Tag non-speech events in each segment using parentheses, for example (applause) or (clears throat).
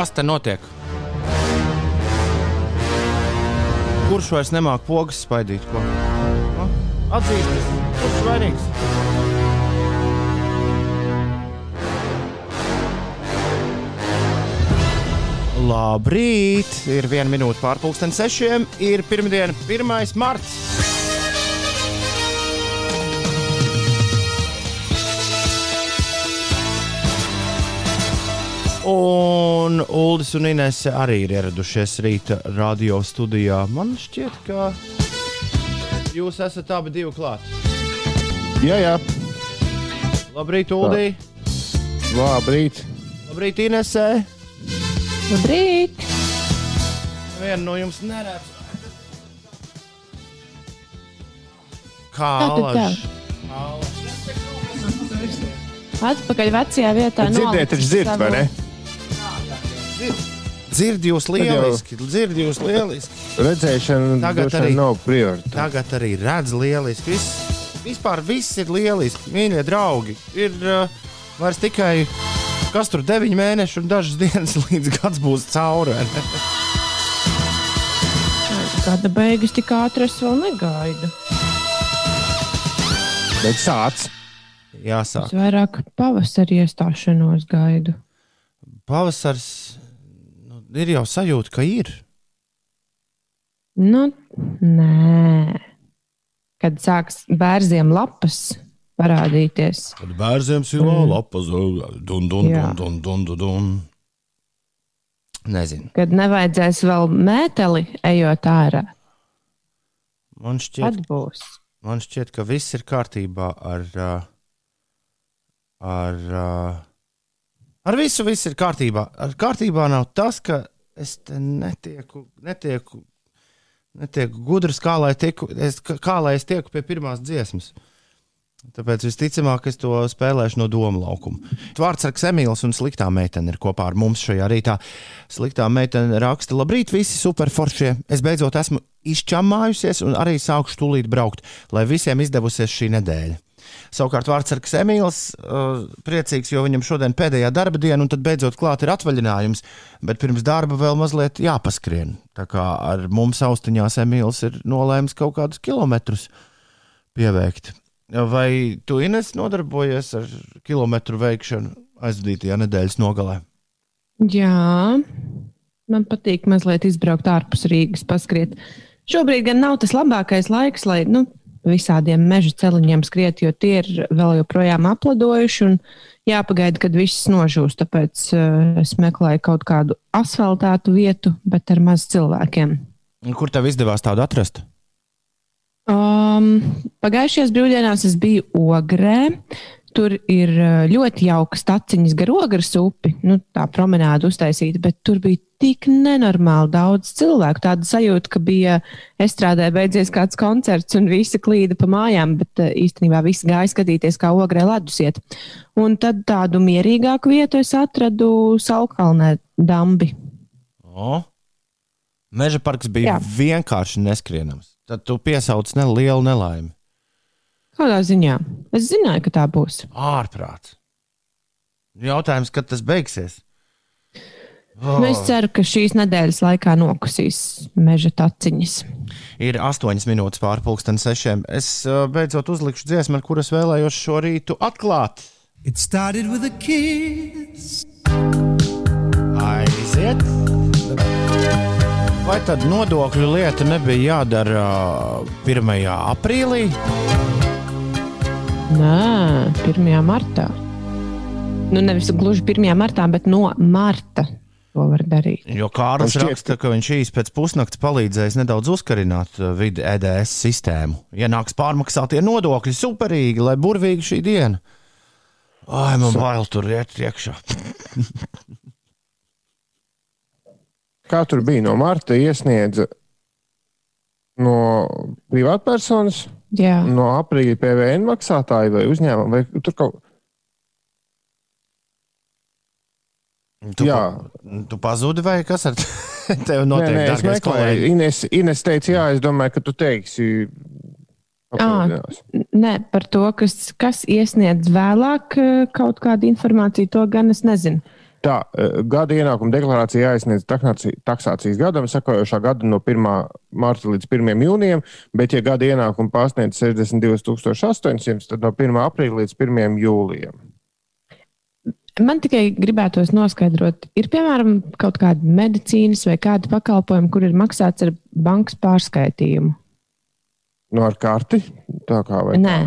Kas te notiek? Kurš vairs nemāķi pogas spaidīt? Ko? Nu, Atzīsties, kurš vainīgs? Labrīt! Ir viena minūte pārpusdienas sešiem. Ir pirmdiena, 1. marts. Un Ulas un Inese arī ir ieradušies rīta radio studijā. Man šķiet, ka jūs esat abi divi klāt. Jā, jā. Labrīt, Uldī! Labrīt. Labrīt, Inesē! Labrīt! Vienu no jums neredz. Kā alaž? Atpakaļ vecajā vietā. Dzirdēt, taču dzird, vai ne? Dzird jūs lieliski, dzird jūs lieliski. Redzēšana Tagad arī. nav prioritāte. Tagad arī redz lieliski. Viss, vispār viss ir lieliski. Mīļie draugi, ir uh, vairs tikai kas tur 9 mēneši un dažas (laughs) dienas līdz gads būs cauri. Gada beigas tik ātri es vēl negaidu. Bet sāc. Jāsāk. Es vairāk pavasarī iestāšanos gaidu. Pavasars ir jau sajūta, ka ir. Nu, nē. Kad sāks bērziem lapas parādīties. Kad bērniem ir Mm. lapas, dun, dun, Jā. dun, dun, dun, dun. Nezinu. Kad nevajadzēs vēl mēteli ejot ārā, Man šķiet, tad būs. man šķiet, ka viss ir kārtībā ar. Ar, uh, ar visu viss ir kārtībā. Ar kārtībā nav tas, ka es netieku, netieku, netieku gudrs, kā lai, tiku, es, kā lai es tieku pie pirmās dziesmas. Tāpēc visticamāk, es to spēlēšu no doma laukuma. Vārdsargs Emīls un sliktā meitene ir kopā ar mums šajā rītā. Sliktā meitene raksta, labrīt, visi superforšie. Es beidzot esmu izčamājusies un arī sākšu tūlīt braukt, lai visiem izdevusies šī nedēļa. Savukārt Vārtsargs Emīls uh, priecīgs, jo viņam šodien pēdējā darba diena, un tad beidzot klāt ir atvaļinājums, bet pirms darba vēl mazliet jāpaskrien. Tā kā ar mums austiņās Emīls ir nolēmis kaut kādus kilometrus pieveikt. Vai tu, Ines, nodarbojies ar kilometru veikšanu aizvadītajā nedēļas nogalē? Jā, man patīk mazliet izbraukt ārpus Rīgas, paskriet. Šobrīd gan nav tas labākais laiks, lai nu, visādiem meža celiņiem skriet, jo tie ir vēl joprojām apladojuši un jāpagaida, kad viss nožūs. Tāpēc uh, es meklēju kaut kādu asfaltētu vietu, bet ar maz cilvēkiem. Kur tev izdevās tādu atrast? Um, pagājušajās brīvdienās es biju Ogrē. Tur ir ļoti jauka staciņas gar ogres upi, nu, tā promenāde uztaisīta, bet tur bija tik nenormāli daudz cilvēku. Tāda sajūta, ka bija estrādē beidzies kāds koncerts un visi klīda pa mājām, bet īstenībā visi gāja skatīties, kā ogrē ledus iet. Un tad tādu mierīgāku vietu es atradu Saukalnē dambi. O, Meža parks bija. Jā. vienkārši neskrienams. Tad tu piesauc nelielu nelaimi. Kādā ziņā? Es zināju, ka tā būs. Ārprāts. Jautājums, kad tas beigsies? Oh. Es ceru, ka šīs nedēļas laikā nokusīs meža taciņas. Ir astoņas minūtes pārpusdienas sešiem. Es uh, beidzot uzlikšu dziesmu, ar kuras vēlējos šo rītu atklāt. It started with a kiss. Aiziet! Vai tad nodokļu lieta nebija jādara uh, 1. aprīlī? Nē, 1. martā. Nu, nevis gluži 1. martā, bet no marta to var darīt. Jo Kārlis šķiet, raksta, ka viņš īsi pēc pusnakts palīdzēs nedaudz uzkarināt uh, vidi EDS sistēmu. Ienāks pārmaksātie nodokļi, superīgi, lai burvīgi šī diena. Ai, man bail tur iet iekšā. Kā tur bija? No marta iesniedza no privātpersonas, Jā, no aprīļa PVN maksātāja vai uzņēmuma. Vai tur kaut Tu, Jā. tu pazudi vai kas ar (laughs) tevi Nē, notiek? nē, es dārgais meklēju. Ines, Ines teica, jā, es domāju, ka tu teiksi. papildinās. nē, par to, kas, kas iesniedz vēlāk eh, kaut kādu informāciju, to gan es nezinu. Tā, eh, gada ienākuma deklarācija jāizsniedz taksāci- taksācijas gadam, sakojošā gada no 1. marta līdz 1. jūnijam, bet, ja gada ienākuma pārsniedz 62,800, tad no 1. aprīļa līdz 1. jūlijam. Man tikai gribētos noskaidrot, ir piemēram kaut kāda medicīnas vai kāda pakalpojuma, kur ir maksāts ar bankas pārskaitījumu. Nu, ar karti? Tā kā vai? Nē,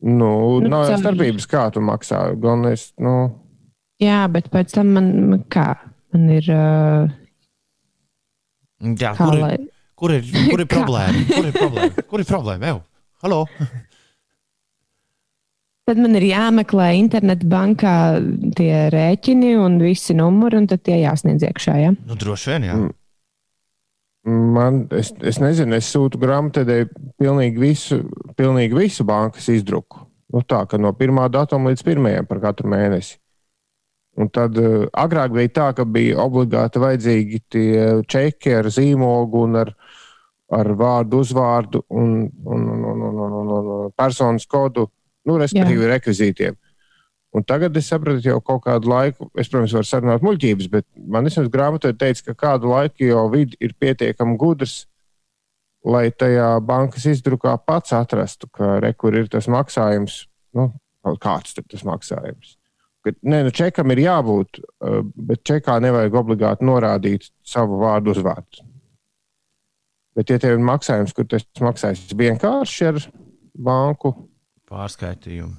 Nu, Nu, nav jau starpības, kā tu maksā. Es, nu, jā, bet pēc tam man, man kā? Man ir. Uh, Jā, kā kur, ir, lai, kur, ir, (laughs) kur ir Kā? problēma? Kur ir problēma? Kur ir problēma? Ew, halo! tad man ir jāmeklē internetbankā tie rēķini un visi numuri, un tad tie jāsniedz iekšā. Ja? Nu, droši vien, jā. Mm. man, es, es nezinu, es sūtu grāmatvedēju pilnīgi visu, pilnīgi visu bankas izdruku. Nu, tā, ka no pirmā datuma līdz pirmajam par katru mēnesi. Un tad uh, agrāk bija tā, ka bija obligāti vajadzīgi tie čeki ar zīmogu un ar, ar vārdu, uzvārdu un, un, un, un, un, un, un, un personas kodu, nu, respektīvi, rekvizītiem. Un tagad es sapratu, jau kādu laiku, es, protams, varu sarunāt muļķības, bet man vismaz grāmatā teica, ka kādu laiku jau vidi ir pietiekami gudrs, lai tajā bankas izdrukā pats atrastu, ka re, kur ir tas maksājums, nu, kāds tur tas maksājums. Ka, nē, nu, čekam ir jābūt, uh, bet čekā nevajag obligāti norādīt savu vārdu uzvārdu. Bet, ja tev ir maksājums, kur tas maksājas vienkārši ar banku, Pārskaitījumu.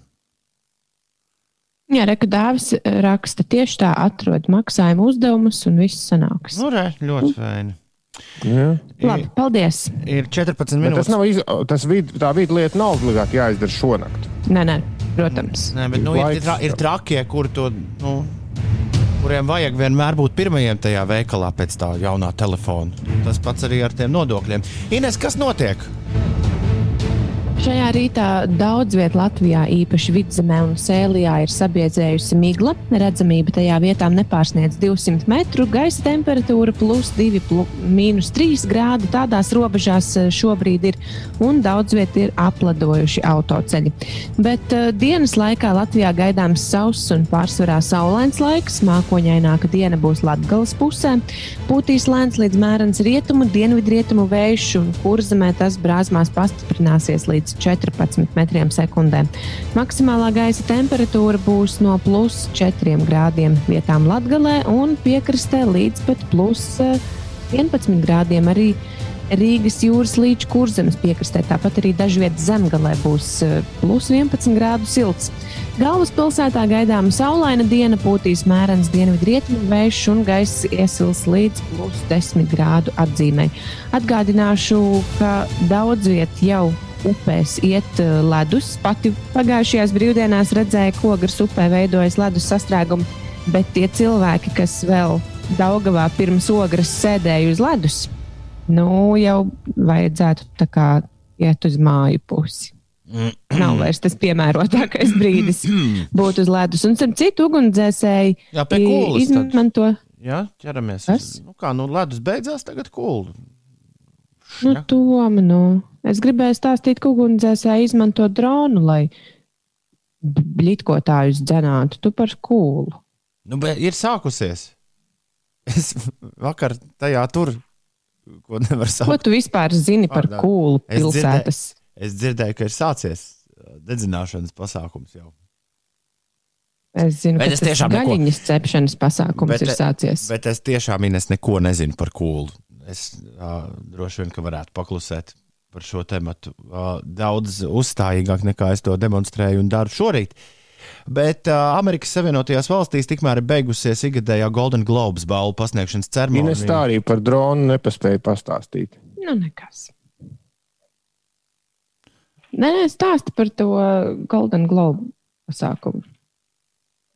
Jā, Reku dāvis raksta tieši tā, atrod maksājumu uzdevumus un viss sanāks. Nu, re, ļoti fēni. ja, Labi, paldies. Ir 14 Bet tas minūtes. nav iz... tas vid... tā vidu lieta nav obligāti jāizdara šonakt. Nē, nē, protams. Nē, bet nu, ir, ir, tra, ir trakie, kur to, nu, kuriem vajag vienmēr būt pirmajiem tajā veikalā pēc tā jaunā telefona. Tas pats arī ar tiem nodokļiem. Ines, kas notiek? Šajā rītā daudz vietā Latvijā, īpaši vidzemē un sēlijā, ir sabiedzējusi migla. Redzamība tajā vietā nepārsniedz 200 metru, gaisa temperatūra plus 2, plu, mīnus 3 grādi. Tādās robežās eh, šobrīd ir un daudz vietā ir apladojuši autoceļi. Bet uh, dienas laikā Latvijā gaidāms sauss un pārsvarā saulains laiks. Mākoņaināka diena būs Latvijas pusē. Pūtīs lēns līdz mērens rietumu, dienvidrietumu vējš un kurzemē tas brāzmās pastiprināsies līdz 14 metriem sekundē. Maksimālā gaisa temperatūra būs no plus 4 grādiem vietām Latgalē un piekrastē līdz pat plus eh, 11 grādiem arī Rīgas jūras līča kurzemes piekrastē. Tāpat arī dažviet zemgalē būs eh, plus 11 grādu silts. Galvaspilsētā gaidāma saulaina diena, pūtīs mērens dienvidrietumu vējš un gaiss iesils līdz plus 10 grādu atzīmē. Atgādināšu, ka daudz viet jau upēs iet uh, ledus. Pati pagājušajās brīvdienās redzēju, ka ogres upē veidojas ledus sastrēgumi, bet tie cilvēki, kas vēl Daugavā pirms ogres sēdēja uz ledus, nu jau vajadzētu kā iet uz māju pusi. Nav vairs tas piemērotākais brīdis būt uz ledus. Un starp citu, ugunsdzēsēji Jā, kūlas. tad. izmanto. Jā, ķeramies. Kas? Nu, kā, nu, ledus beidzās, tagad kūlu. Nu, Ja. Toma, nu. Es gribēju stāstīt, ka ugunsdzēsēji izmanto dronu, lai blītkotājus dzenātu. Tu par kūlu. Nu, bet ir sākusies. Es vakar tajā tur, ko nevar Ko saukt. tu vispār zini par kūlu Es dzirdēju- pilsētas? Es dzirdēju, ka ir sācies uh, dedzināšanas pasākums jau. Es zinu, Bet ka es tas tiešām neko- gaļiņas cepšanas pasākums Bet- ir sācies. Bet es tiešām Ines, neko nezinu par kūlu. Es uh, droši vien ka varētu paklusēt par šo tēmu uh, daudz uzstājīgāk nekā es to demonstrēju un daru šorīt. Bet uh, Amerikas Savienotajās valstīs tikmēr ir beigusies ikgadējā Golden Globes balvu pasniegšanas ceremonija. tā arī par dronu nepaspēja pastāstīt. Nu, nekas. Nē, stāsti par to Golden Globe pasākumu.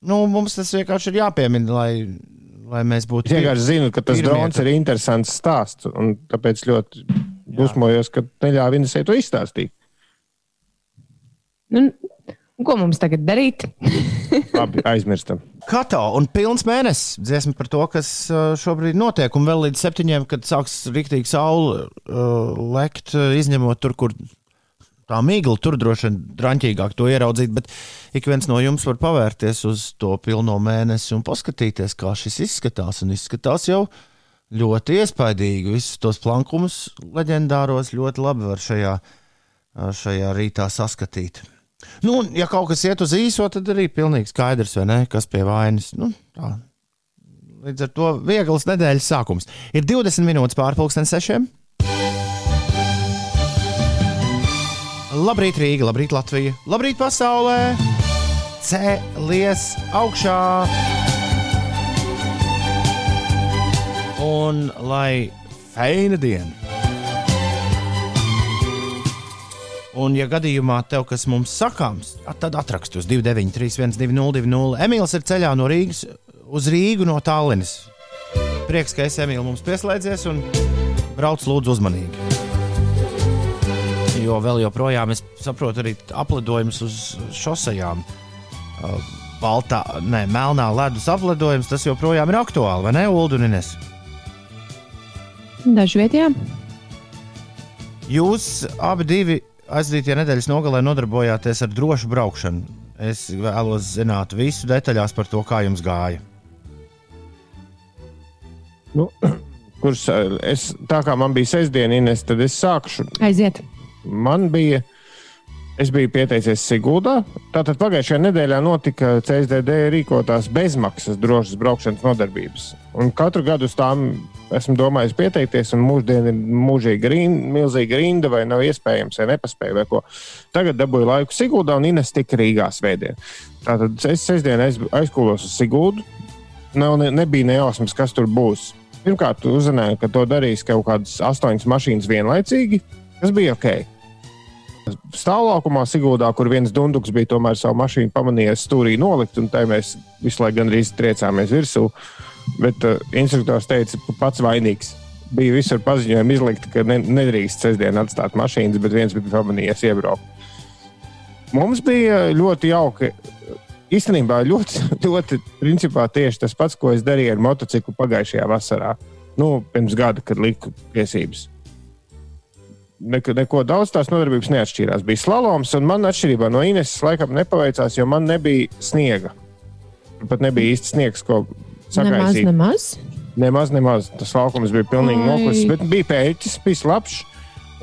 Nu, mums tas vienkārši ir jāpiemina, lai, lai mēs būtu Es vienkārši zinu, ka tas drons ir interesants stāsts, un tāpēc ļoti dusmojos, ka neļāva Inesē to izstāstīt. Nu, ko mums tagad darīt? (laughs) Labi, aizmirstam. Kato un pilns mēnesis dziesma par to, kas uh, šobrīd notiek. Un vēl līdz septiņiem, kad sāks rīktīgi saule uh, lekt, uh, izņemot tur, kur tā migla tur droši vien drāmīgāk to ieraudzīt, bet ik viens no jums var pavērties uz to pilno mēnesi un paskatīties, kā šis izskatās. Un izskatās jau ļoti iespaidīgi. Visus tos plankumus leģendāros ļoti labi var šajā, šajā rītā saskatīt. Nu, ja kaut kas iet uz īso, tad arī pilnīgi skaidrs, ne, kas pie vainas. Nu, tā. Līdz ar to viegls nedēļas sākums. Ir 20 minūtes pārpusdienas sešiem. Labrīt, Rīga, labrīt, Latvija, labrīt, pasaulē! Cēlies augšā! Un lai feina diena! Un, ja gadījumā tev kas mums sakāms, tad atrakst uz 293, 1202. Emīls ir ceļā no Rīgas uz Rīgu no Tallinas. Prieks, ka esi Emīls mums pieslēdzies un brauc lūdzu uzmanīgi jo vēl joprojām es saprotu arī aplidojumus uz šosejām. Baltā, ne, melnā ledus aplidojums, tas joprojām ir aktuāli, vai ne, Ulu un Ines? Dažviet, jā. Jūs abi divi aizdītajā nedēļas nogalē nodarbojāties ar drošu braukšanu. Es vēlos zināt visu detaļās par to, kā jums gāja. Nu, (clears throat) kurš es tā kā man bija sestdiena, Ines, tad es sākšu. Aiziet man bija. Es biju pieteicies Siguldā. Tātad pagājušajā nedēļā notika CSDD rīkotās bezmaksas drošas braukšanas nodarbības. Un katru gadu uz tām esmu domājis pieteikties, un mūždien ir mūžīga rinda, milzīga rinda, vai nav iespējams, vai nepaspēju, vai ko. Tagad dabūju laiku Siguldā, un Ines tika Rīgā svētdien. Tātad es sestdien aiz, aizkulos uz Siguldu. Nav, ne, nebija nejausmas, kas tur būs. Pirmkārt, uzzināju, ka to darīs kaut kādas astoņas mašīnas vienlaicīgi. Tas bija ok stāvlaukumā Sigūdā, kur viens dunduks bija tomēr savu mašīnu pamanījis stūrī nolikt, un tai mēs visu laiku gandrīz triecāmies virsū. Bet uh, instruktors teica, ka pats vainīgs. Bija visur paziņojumi izlikt, ka ne, nedrīkst sestdien atstāt mašīnas, bet viens bija pamanījis iebraukt. Mums bija ļoti jauki. Īstenībā ļoti, (laughs) ļoti principā tieši tas pats, ko es darīju ar motociklu pagājušajā vasarā. Nu, pirms gada, kad liku tiesības neko, neko daudz tās nodarbības neatšķīrās. Bija slaloms, un man atšķirībā no Ines laikam nepaveicās, jo man nebija sniega. Pat nebija īsti sniegs, ko sakaisīt. Nemaz, nemaz. Nemaz, nemaz. Tas laukums bija pilnīgi noklis, bet bija pēķis, bija slapjš.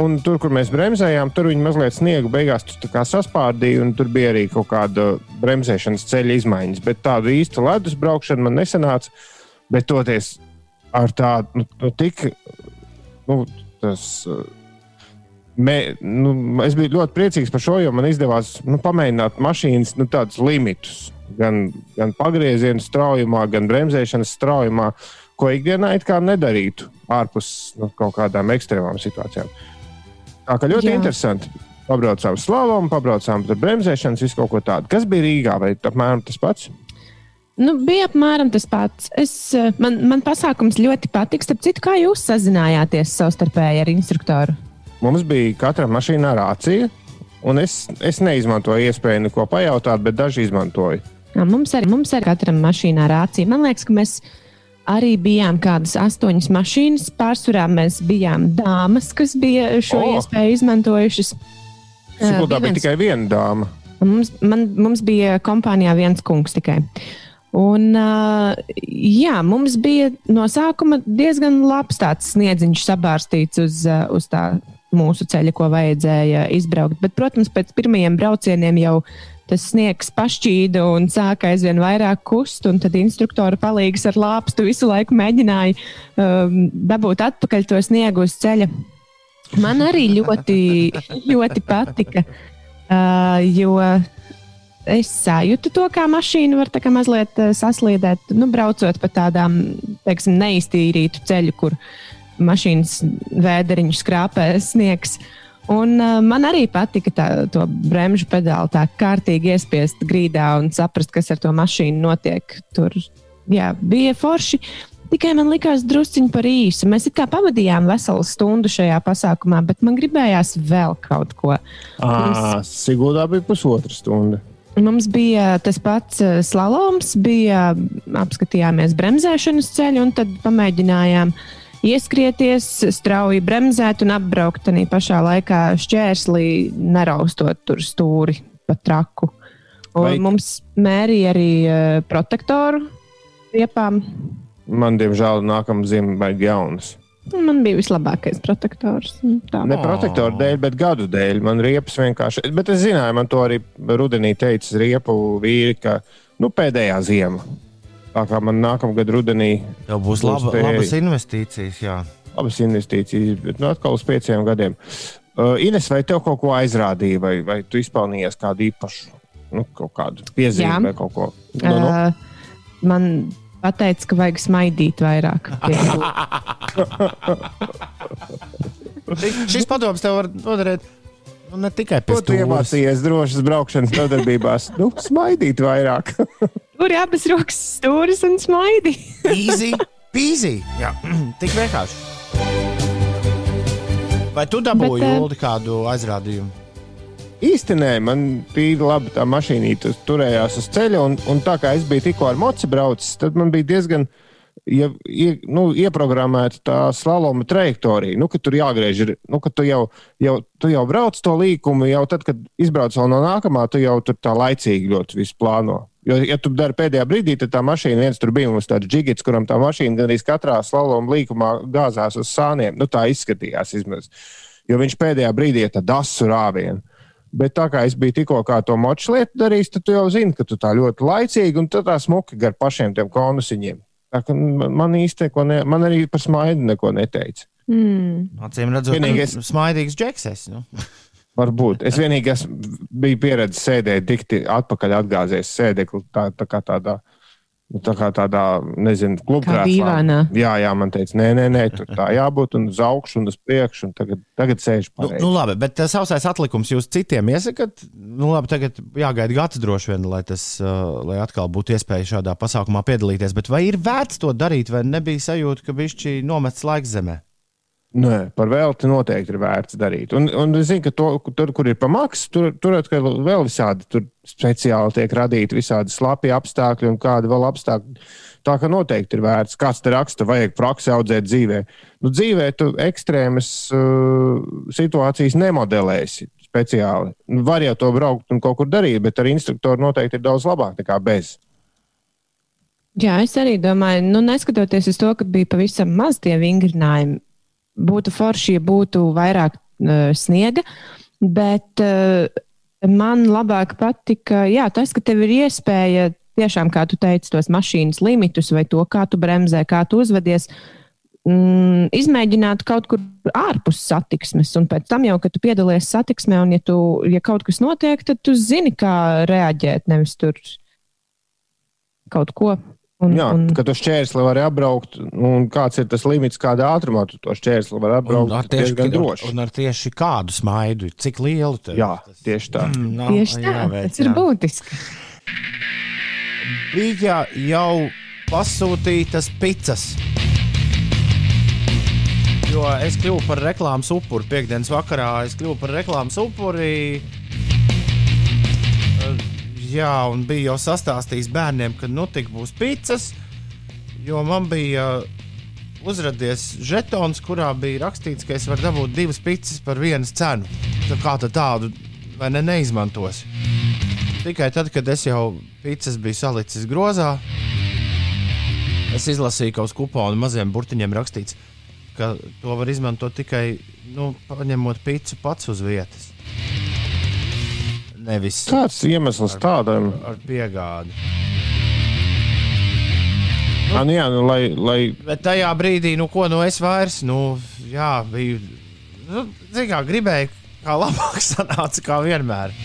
Un tur, kur mēs bremzējām, tur viņi mazliet sniegu beigās saspārdīja, un tur bija arī kaut kāda bremzēšanas ceļa izmaiņas. Bet tādu īstu ledus braukšanu man nesanāca. Bet toties ar tādu, nu, nu tik, nu, tas. Uh, Mē, nu, es biju ļoti priecīgs par šo, jo man izdevās nu, pamēģināt mašīnas nu, tādus limitus. Gan, gan pagrieziena straujumā, gan bremzēšanas straujumā, ko ikdienā it kā nedarītu ārpus nu, kaut kādām ekstrēmām situācijām. Tā kā ļoti Jā. interesanti. Pabraucām slāvumu, pabraucām ar bremzēšanas, visu kaut ko tādu. Kas bija Rīgā? Vai apmēram tas pats? Nu, bija apmēram tas pats. Es, man, man pasākums ļoti patiks. Starp citu, kā jūs sazinājāties savstarpēji ar instruktoru? Mums bija katra mašīnā rācija, un es, es neizmantoju iespēju neko pajautāt, bet daži izmantoja. Jā, mums arī mums ir katram mašīnā rācija. Man liekas, ka mēs arī bijām kādas astoņas mašīnas. Pārsvarā mēs bijām dāmas, kas bija šo oh. iespēju izmantojušas. Siguldā bija viens... tikai viena dāma. Mums, man, mums bija kompānijā viens kungs tikai. Un, uh, jā, mums bija no sākuma diezgan labs tāds sniedziņš sabārstīts uz, uz tā mūsu ceļa, ko vajadzēja izbraukt. Bet, protams, pēc pirmajiem braucieniem jau tas sniegs pašķīda un sāka aizvien vairāk kust, tad instruktora palīgs ar lāpstu visu laiku mēģināja um, dabūt atpakaļ to sniegu uz ceļa. Man arī ļoti, ļoti patika, uh, jo es sajūtu to, kā mašīna var kā mazliet uh, sasliedēt, nu, braucot pa tādām, teiksim, neiztīrītu ceļu, kur uh, mašīnas vēderiņu skrāpē sniegs. Un, uh, man arī patika tā, to bremžu pedāli tā kārtīgi iespiest grīdā un saprast, kas ar to mašīnu notiek. Tur jā, bija forši. Tikai man likās drusciņi par īsu. Mēs kā pavadījām veselu stundu šajā pasākumā, bet man gribējās vēl kaut ko. À, Sigūdā bija pusotra stunda. Mums bija tas pats slaloms, bija apskatījāmies bremzēšanas ceļu un tad pamēģinājām uh, ieskrieties, strauji bremzēt un apbraukt tādā pašā laikā šķērslī, neraustot tur stūri pa traku. Vai- mums mērīja arī uh, protektoru riepām. Man, diemžēl, nākamā ziema vajag jaunas. Un Man bija vislabākais protektors. Tā. Ne protektoru dēļ, bet gadu dēļ. Man riepas vienkārši. Bet es zināju, man to arī rudenī teica riepu vīri, ka nu, pēdējā ziema. Tā kā man nākamā gada rudenī Tev būs Būs laba, te- labas investīcijas. Jā. abas investīcijas, bet nu, atkal uz pieciem gadiem. Uh, Ines, vai tev kaut ko aizrādīja, vai, vai tu izpelnījies kādu īpašu, nu, kaut kādu piezīmi Jā. vai kaut ko? Nu, nu. Uh, man teica, ka vajag smaidīt vairāk. (laughs) Šis- padoms tev var noderēt nu, ne tikai pēc tu iemācījies drošas braukšanas nodarbībās? nu, smaidīt vairāk. (laughs) Tur ir abas rokas stūris un smaidi. (laughs) Easy, peasy. Jā, (clears throat) tik vienkārši. Vai tu dabūji Bet, eh, Juldi kādu aizrādījumu? Īsti nē, man bija labi tā mašīnīte turējās uz ceļa, un, un tā kā es biju tikko ar moci braucis, tad man bija diezgan ja, ie, nu, ieprogrammēta tā slaloma trajektorija. Nu, ka tur jāgriež, ir, nu, ka tu jau, jau, tu jau brauc to līkumu, jau tad, kad izbrauc no nākamā, tu jau tur tā laicīgi ļoti visu plāno. Jo, ja tu dari pēdējā brīdī, tad tā mašīna, viens tur bija mums tāds džigits, kuram tā mašīna gandrīz katrā slaloma līkumā gāzās uz sāniem. Nu, tā izskatījās izmaz. Jo viņš pēdējā brīdī ir tāds asu rāviens. Bet tā kā es biju tikko to moču lietu darījis, tad tu jau zini, ka tu tā ļoti laicīgi un tā smuki gar pašiem tiem konusiņiem. Tā kā man neko, ne, man arī par smaidu neko neteica. Mm. Acīm redzot, Vienīgais- nu, smaidīgs džekses. Nu. Varbūt. Es vienīgi esmu biju pieredzējis sēdēt, dikti atpakaļ atgāzies sēdekli tā, tā kā tādā. nu, Tā kā tādā, nezinu, klubā. Jā, jā, man teica, nē, nē, nē, tur tā jābūt un uz augšu un uz priekšu. Un tagad, tagad sēž Nu, pareizi. nu, labi, bet tas sausais atlikums jūs citiem iesakat. Nu, labi, tagad jāgaida gads droši vien, lai, tas, lai atkal būtu iespēja šādā pasākumā piedalīties. Bet vai ir vērts to darīt, vai nebija sajūta, ka bišķi nomests laiks zemē? Nē, par velti noteikti ir vērts darīt. Un, un es zinu, ka to, tur, kur ir pamaksa, tur, tur atkal vēl visādi tur speciāli tiek radīti visādi slapi apstākļi un kādi vēl apstākļi. Tā kā noteikti ir vērts. Kāds te raksta, vajag praksi audzēt dzīvē. Nu, dzīvē tu ekstrēmas uh, situācijas nemodelēsi speciāli. Nu, Var jau to braukt un kaut kur darīt, bet ar instruktoru noteikti ir daudz labāk nekā bez. Jā, es arī domāju, nu, neskatoties uz to, ka bija pavisam maz tie vingrinājumi, būtu forši, ja būtu vairāk uh, sniega. Bet uh, man labāk patika jā, tas, ka tev ir iespēja tiešām, kā tu teici, tos mašīnas limitus vai to, kā tu bremzē, kā tu uzvedies. Mm, izmēģināt kaut kur ārpus satiksmes, un pēc tam jau, kad tu piedalies satiksmē, un ja, tu, ja kaut kas notiek, tad tu zini, kā reaģēt. Nevis tur kaut ko. Un, Jā, un, ka tu šķērsli vari apbraukt, un kāds ir tas limits, kādā ātrumā tu to šķērsli vari apbraukt. Un ar, tieši, diezgan droši. un ar tieši kādu smaidu, cik lielu tev Jā, tieši tā. Mm, nav Tieši tā, jāveic, tas ir jā. būtiski. Bija jau pasūtītas pizzas. Jo es kļuvu par reklāmas upuri. Piektdienas vakarā es kļuvu par reklāmas upuri. Jā, un bija jau sastāstījis bērniem, ka nu tik būs pizzas. Jo man bija uzrādījies žetons, kurā bija rakstīts, ka es varu dabūt divas pizzas par vienas cenu. Tā kā tad tādu vai ne neizmantos. Tikai tad, kad es jau pizzas biju salicis grozā, es izlasīju kaut kādu kuponu maziem burtiņiem rakstīts, ka to var izmantot tikai nu, paņemot pizzu pats uz vietas. Nevis Kāds iemesls tādam? ar piegādi. Ah, nu jā, nu, lai, lai Bet tajā brīdī, nu, ko nu es vairs, nu, jā, biju. Nu, kā gribēju, kā labāk (laughs) sanāca, kā vienmēr.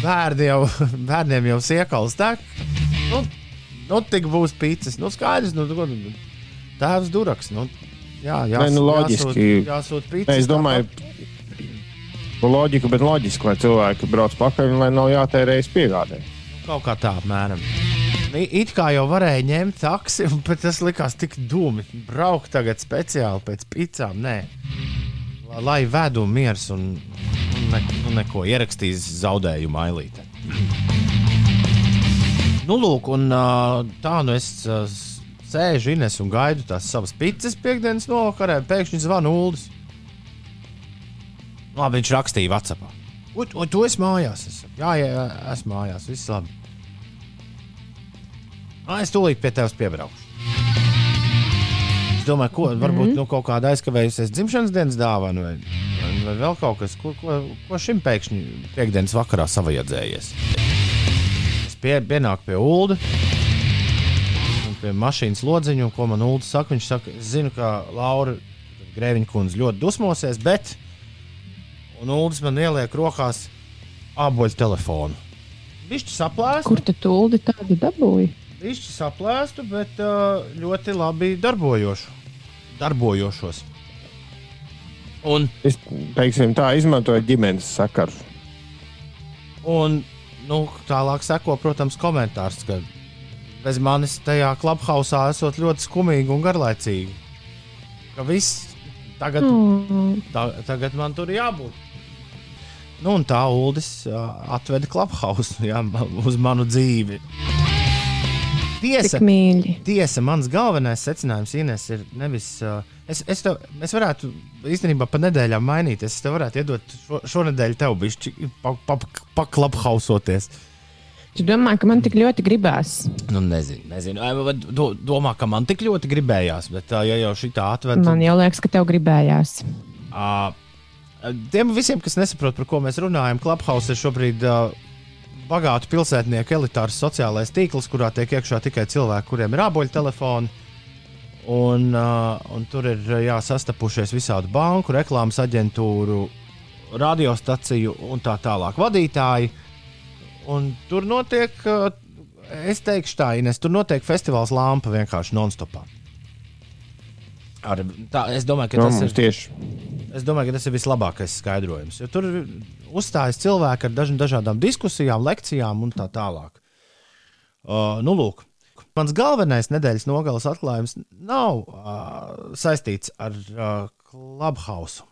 Bērni jau, (laughs) bērniem jau siekals tek. Nu, nu tik būs pīcis. Nu, skaidrs, nu, ko, nu, tēvs duraks. Nu, jā, jā, Nē, nu, loģiski. Jāsūt, jāsūt pīcis. Nē, es domāju, nu, loģika, bet loģiski, lai cilvēki brauc pakaļ un lai nav jātērējas piegādē. Kaut kā tā, apmēram. It kā jau varēja ņemt taksi, bet tas likās tik dūmi. Braukt tagad speciāli pēc picām. Nē, lai, vedu miers un, un, ne, un neko ierakstīs zaudējumu ailītē. Nu, lūk, un tā nu es sēžu Ines un gaidu tās savas pizzas piekdienas novakarē, pēkšņi zvana Uldis. Labi, viņš rakstīja Vācijā. Un tu esi mājās? Es jā, jā, esmu mājās, viss labi. Es tūlīt pie tevis piebraukšu. Es domāju, ko varbūt nu, kaut kāda aizkavējusies dzimšanas dienas dāvana vai, vai, vai vēl kaut kas, ko, ko, ko šim pēkšņi piekdienas vakarā savajadzējies. Es pie, pienāku pie Ulda. un Pie mašīnas lodziņa, un ko man Ulu saka, viņš saka, es zinu, ka Laura Grēviņa kundze ļoti dusmosies, bet Un Ulas man ieliek rokās aboļu telefonu. Viņš saplēsta. Kur tad tūldi tādu dabūja? Viņš saplēsta, bet uh, ļoti labi darbojošu. darbojošos. Un, Es teiksim, tā izmantoju ģimenes sakaru. un nu, tālāk seko, protams, komentārs, ka bez manis tajā klubhausā esot ļoti skumīgi un garlaicīgi. Ka viss tagad, Oh. tā, tagad man tur jābūt. Nu, un tā Uldis atveda klubhausu jā, uz manu dzīvi. Tiesa. Tiesa, mans galvenais secinājums, Ines, ir nevis. Uh, es, es tev, mēs varētu īstenībā pa nedēļām mainīties. Es tev varētu iedot šo, šonadēļ tev bišķi paklaphausoties. Tu domā, ka man tik ļoti gribās? Nu, nezinu, nezinu. Do, domā, ka man tik ļoti gribējās, bet ja jau šī tā atved, Man jau liekas, ka tev gribējās. Uh, tiem visiem, kas nesaprot, par ko mēs runājam, Clubhouse ir šobrīd uh, bagātu pilsētnieku elitārs sociālais tīkls, kurā tiek iekšā tikai cilvēki, kuriem ir āboļu telefoni. Un, uh, un tur ir jā, sastapušies visādi banku, reklāmas aģentūru, radiostaciju un tā tālāk vadītāji. Un tur notiek, uh, es teikšu tā, Ines, tur notiek festivāls Lampa vienkārši non-stopā. Ar, tā, es domāju, No, mums ir tieši Es domāju, ka tas ir vislabākais skaidrojums. Jo tur uzstājas cilvēki ar daž dažādām diskusijām, lekcijām un tā tālāk. Uh, nu, lūk, mans galvenais nedēļas nogales atklājums nav uh, saistīts ar uh, Clubhouse.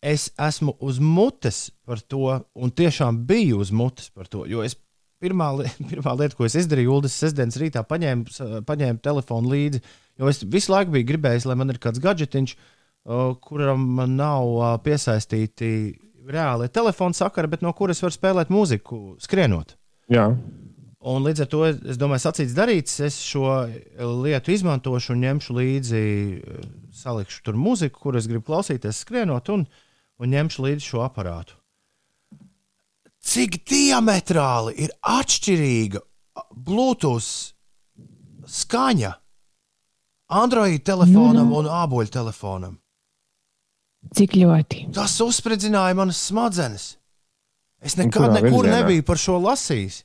Es esmu uz mutes par to, un tiešām biju uz mutes par to. Jo es pirmā, li (laughs) pirmā lieta, ko es izdarīju, Ulas sestdienas rītā paņēmu, paņēmu telefonu līdzi, jo es visu laiku biju gribējis, lai man ir kāds gadgetiņš, kuram nav piesaistīti reāli telefona sakari, bet no kuras var spēlēt mūziku, skrienot. jā. Un līdz ar to es domāju, sacīts darīts. Es šo lietu izmantošu un ņemšu līdzi, eh, salikšu tur mūziku, kur es gribu klausīties, skrienot, un, un ņemšu līdzi šo aparātu. Cik diametrāli ir atšķirīga Bluetooth skaņa Android telefonam Nu, nu. un āboļu telefonam? Cik ļoti? Tas uzspridzināja manas smadzenes. Es nekad nekur virzienā? nebiju par šo lasījis.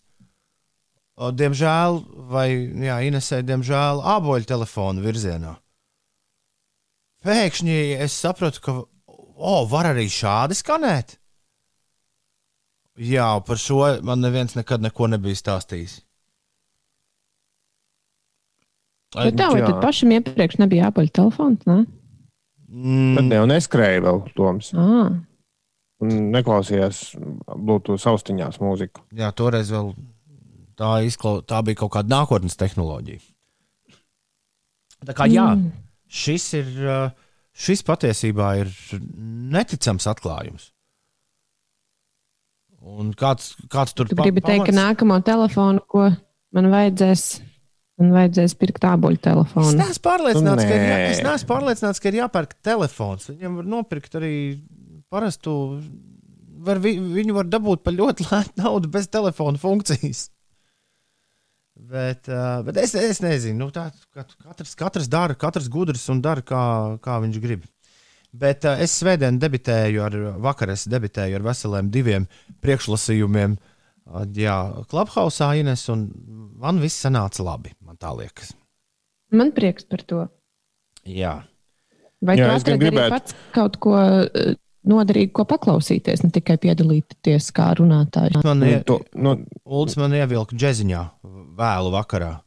O, Diemžēl, vai jā, Inesē, diemžēl, āboļu telefonu virzienā. Pēkšņi es sapratu, ka o, var arī šādi skanēt. Jā, par šo man neviens nekad neko nebija stāstījis. Ai, Bet tā, vai jā. tad pašam iepriekš nebija jāpaļ telefons? Ne? mm, Tad jau neskrēja vēl Toms. Ah, Un neklausījās Bluetooth austiņās mūziku. Jā, toreiz vēl tā, izklau, tā bija kaut kāda nākotnes tehnoloģija. Tā kā jā, Mm. šis ir. Šis patiesībā ir neticams atklājums. Un kāds, kāds tur tu gribi teikt, ka nākamo telefonu, ko man vajadzēs, man vadzēs pirkt tābuļu Es telefonu. neesmu pārliecināts, ka ir, jā, es neesmu pārliecināts, ka ir jāpērk telefons. Viņam var nopirkt arī parastu. Var, vi- viņu var dabūt par ļoti lētu naudu bez telefona funkcijas. Bet, uh, bet es, es nezinu, nu, tā, kat- katrs, katrs dara, katrs gudrs un dara, kā, kā viņš grib. Bet uh, es svētdien debitēju ar, vakar es debitēju ar veseliem diviem priekšlasījumiem. Uh, jā, Clubhouse Ines, un man viss sanāca labi, man tā liekas. Man prieks par to. Jā. Vai Jā, tu gribētu- pats kaut ko eh, noderīgu, ko paklausīties, ne tikai piedalīties kā runātājs? Man Nu, ir to, nu, Ulas man ievilka džeziņā vēlu vakarā,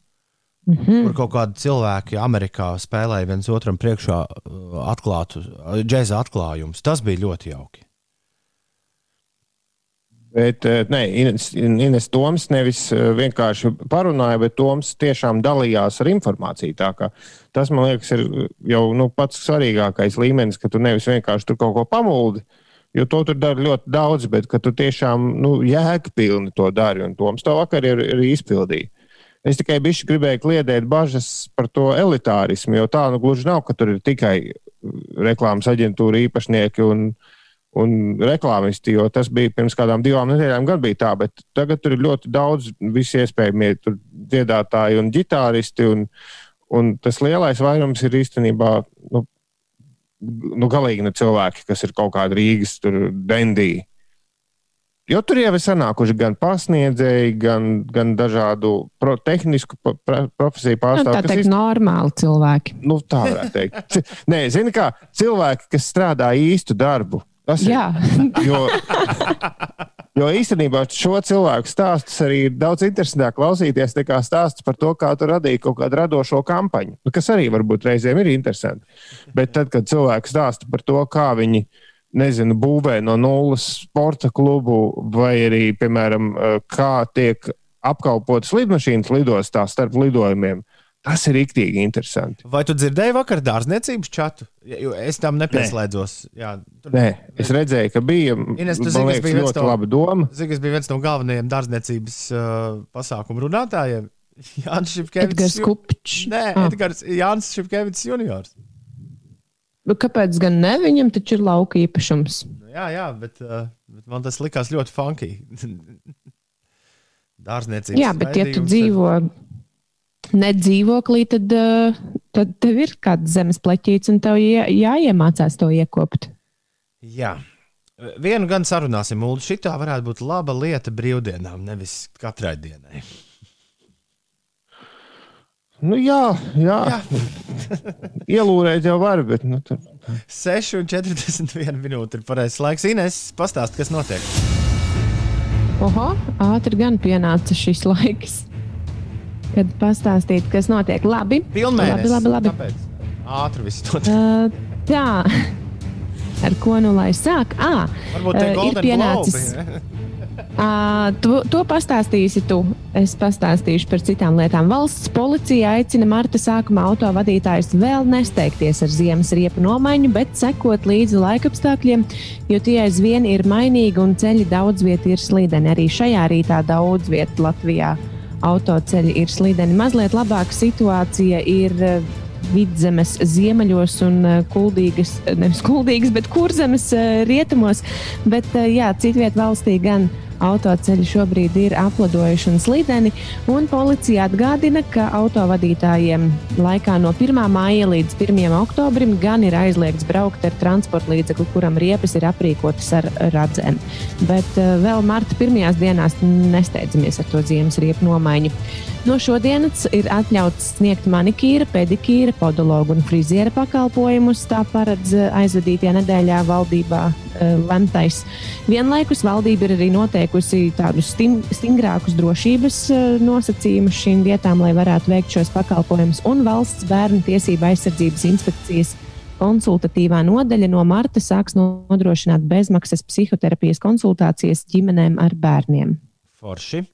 Mhm. kur kaut kādi cilvēki Amerikā spēlēja viens otram priekšā uh, atklātu džēza atklājumus. Tas bija ļoti jauki. Bet eh, nē, Ines, Ines Toms nevis eh, vienkārši parunāja, bet Toms tiešām dalījās ar informāciju. Tas, man liekas, ir jau nu, pats svarīgākais līmenis, ka tu nevis vienkārši tur kaut ko pamuldi, jo to tur dara ļoti daudz, bet ka tu tiešām nu, jēgpilni to dari. Un Toms to vakar ir, ir izpildījis. Es tikai bišķi gribēju kliedēt bažas par to elitārismu, jo tā nu gluži nav, ka tur ir tikai reklāmas aģentūra īpašnieki un, un reklāmisti, jo tas bija pirms kādām divām nedēļām, gan bija tā, bet tagad tur ir ļoti daudz visi iespējamie dziedātāji un ģitāristi. Un, Un tas lielais vairums ir īstenībā nu, nu, galīgi ne cilvēki, kas ir kaut kādi Rīgas dendī. Jo tur jau ir sanākuši gan pasniedzēji, gan, gan dažādu pro, tehnisku pro, profesiju pārstāvji. Nu, tā teikt, ir normāli cilvēki. Nu, tā varētu teikt. Nē, zini, kā cilvēki, kas strādā īstu darbu. Tas Jā. ir. (laughs) Jo, Jo īstenībā šo cilvēku stāstus arī ir daudz interesantāk klausīties nekā stāsts par to, kā tu radīji kaut kādu radošo kampaņu, nu, kas arī varbūt reizēm ir interesanti. Bet tad, kad cilvēks stāsta par to, kā viņi nezinu, būvē no nulles sporta klubu, vai arī, piemēram, kā tiek apkalpotas lidmašīnas lidostā starp lidojumiem, Tas ir rīktīgi interesanti. Vai tu dzirdēji vakar dārzniecības čatu? Jo es tam nepieslēdzos. Nē. Jā, tur... Nē, es redzēju, ka bija Ines, zini, liekas, bija ļoti no, laba doma. Zinu, kas bija viens no galvenajiem dārzniecības uh, pasākumu runātājiem. (laughs) Jānis. Edgars Kupčs. Nē, ah. Edgars Jānis Šepkevits juniors. Bet nu, kāpēc gan ne? Viņam taču ir lauka īpašums. Nu jā, jā, bet, uh, bet man tas likās ļoti funky. (laughs) Dārzniecības. Jā, bet ja tu dzīvo. Ar nedzīvoklī, tad, eh, tad tev ir kāds zemes pleķīts un tev jā, jāiemācās to iekopt. Jā. Vienu gan sarunāsim, Ulu. Šī tā varētu būt laba lieta brīvdienām, nevis katrai dienai. Nu, jā, jā. jā. (laughs) ielūrēt jau var, bet. Nu, tad... 6,41 minūte ir pareizais laiks. Ines, pastāst, kas notiek. Oho, ātri gan pienāca šis laiks kad pastāstīt, kas notiek. Labi, Pilnmēnesis. labi, labi. labi. Ātri viss notiek. Uh, tā, ar ko nu lai sāk? Ah, Varbūt tā uh, ir pienācis. Uh, to, to pastāstīsi tu. Es pastāstīšu par citām lietām. Valsts policija aicina marta sākumā autovadītājus vēl nesteigties ar ziemas riepu nomaiņu, bet sekot līdzi laikapstākļiem, jo tie aizvien ir mainīgi un ceļi daudz vietā ir slīdeni. Arī šajā rītā daudz vietā Latvijā autoceļi ir slideni. Mazliet labāka situācija ir eh, vidzemes ziemeļos un eh, kuldīgas, nevis kuldīgas, bet kurzemes eh, rietumos. Bet jā, citviet valstī gan Autoceļi šobrīd ir apladojuši un slideni, un policija atgādina, ka autovadītājiem laikā no 1. māja līdz 1. oktobrim gan ir aizliegts braukt ar transporta līdzekli, kuram riepas ir aprīkotas ar radzēm. Bet uh, vēl marta pirmajās dienās nesteidzamies ar to ziemas riepu nomaiņu. No šodienas ir atļauts sniegt manikīra, pedikīra, podologu un friziera pakalpojumus. Tā paredz eh, aizvadītajā nedēļā valdībā uh, lemtais. Vienlaikus valdība ir arī noteikusi tādus stim, stingrākus drošības uh, nosacījumus šīm vietām, lai varētu veikt šos pakalpojumus. Un valsts bērnu tiesība aizsardzības inspekcijas konsultatīvā nodaļa no marta sāks nodrošināt bezmaksas psihoterapijas konsultācijas ģimenēm ar bērniem. Forši.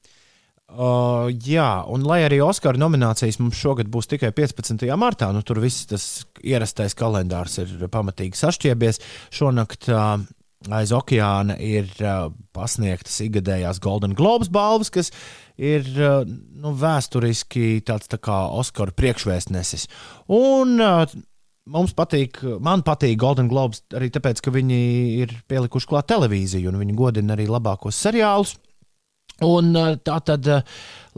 Uh, jā, un lai arī Oskara nominācijas mums šogad būs tikai 15. martā, nu tur viss tas ierastais kalendārs ir pamatīgi sašķiebies. Šonakt uh, aiz okeāna ir uh, pasniegtas ikgadējās Golden Globes balvas, kas ir uh, nu, vēsturiski tāds tā kā Oskara priekšvēstnesis. Un uh, mums patīk, man patīk Golden Globes arī tāpēc, ka viņi ir pielikuši klāt televīziju un viņi godina arī labākos seriālus. Un uh, tā tad uh,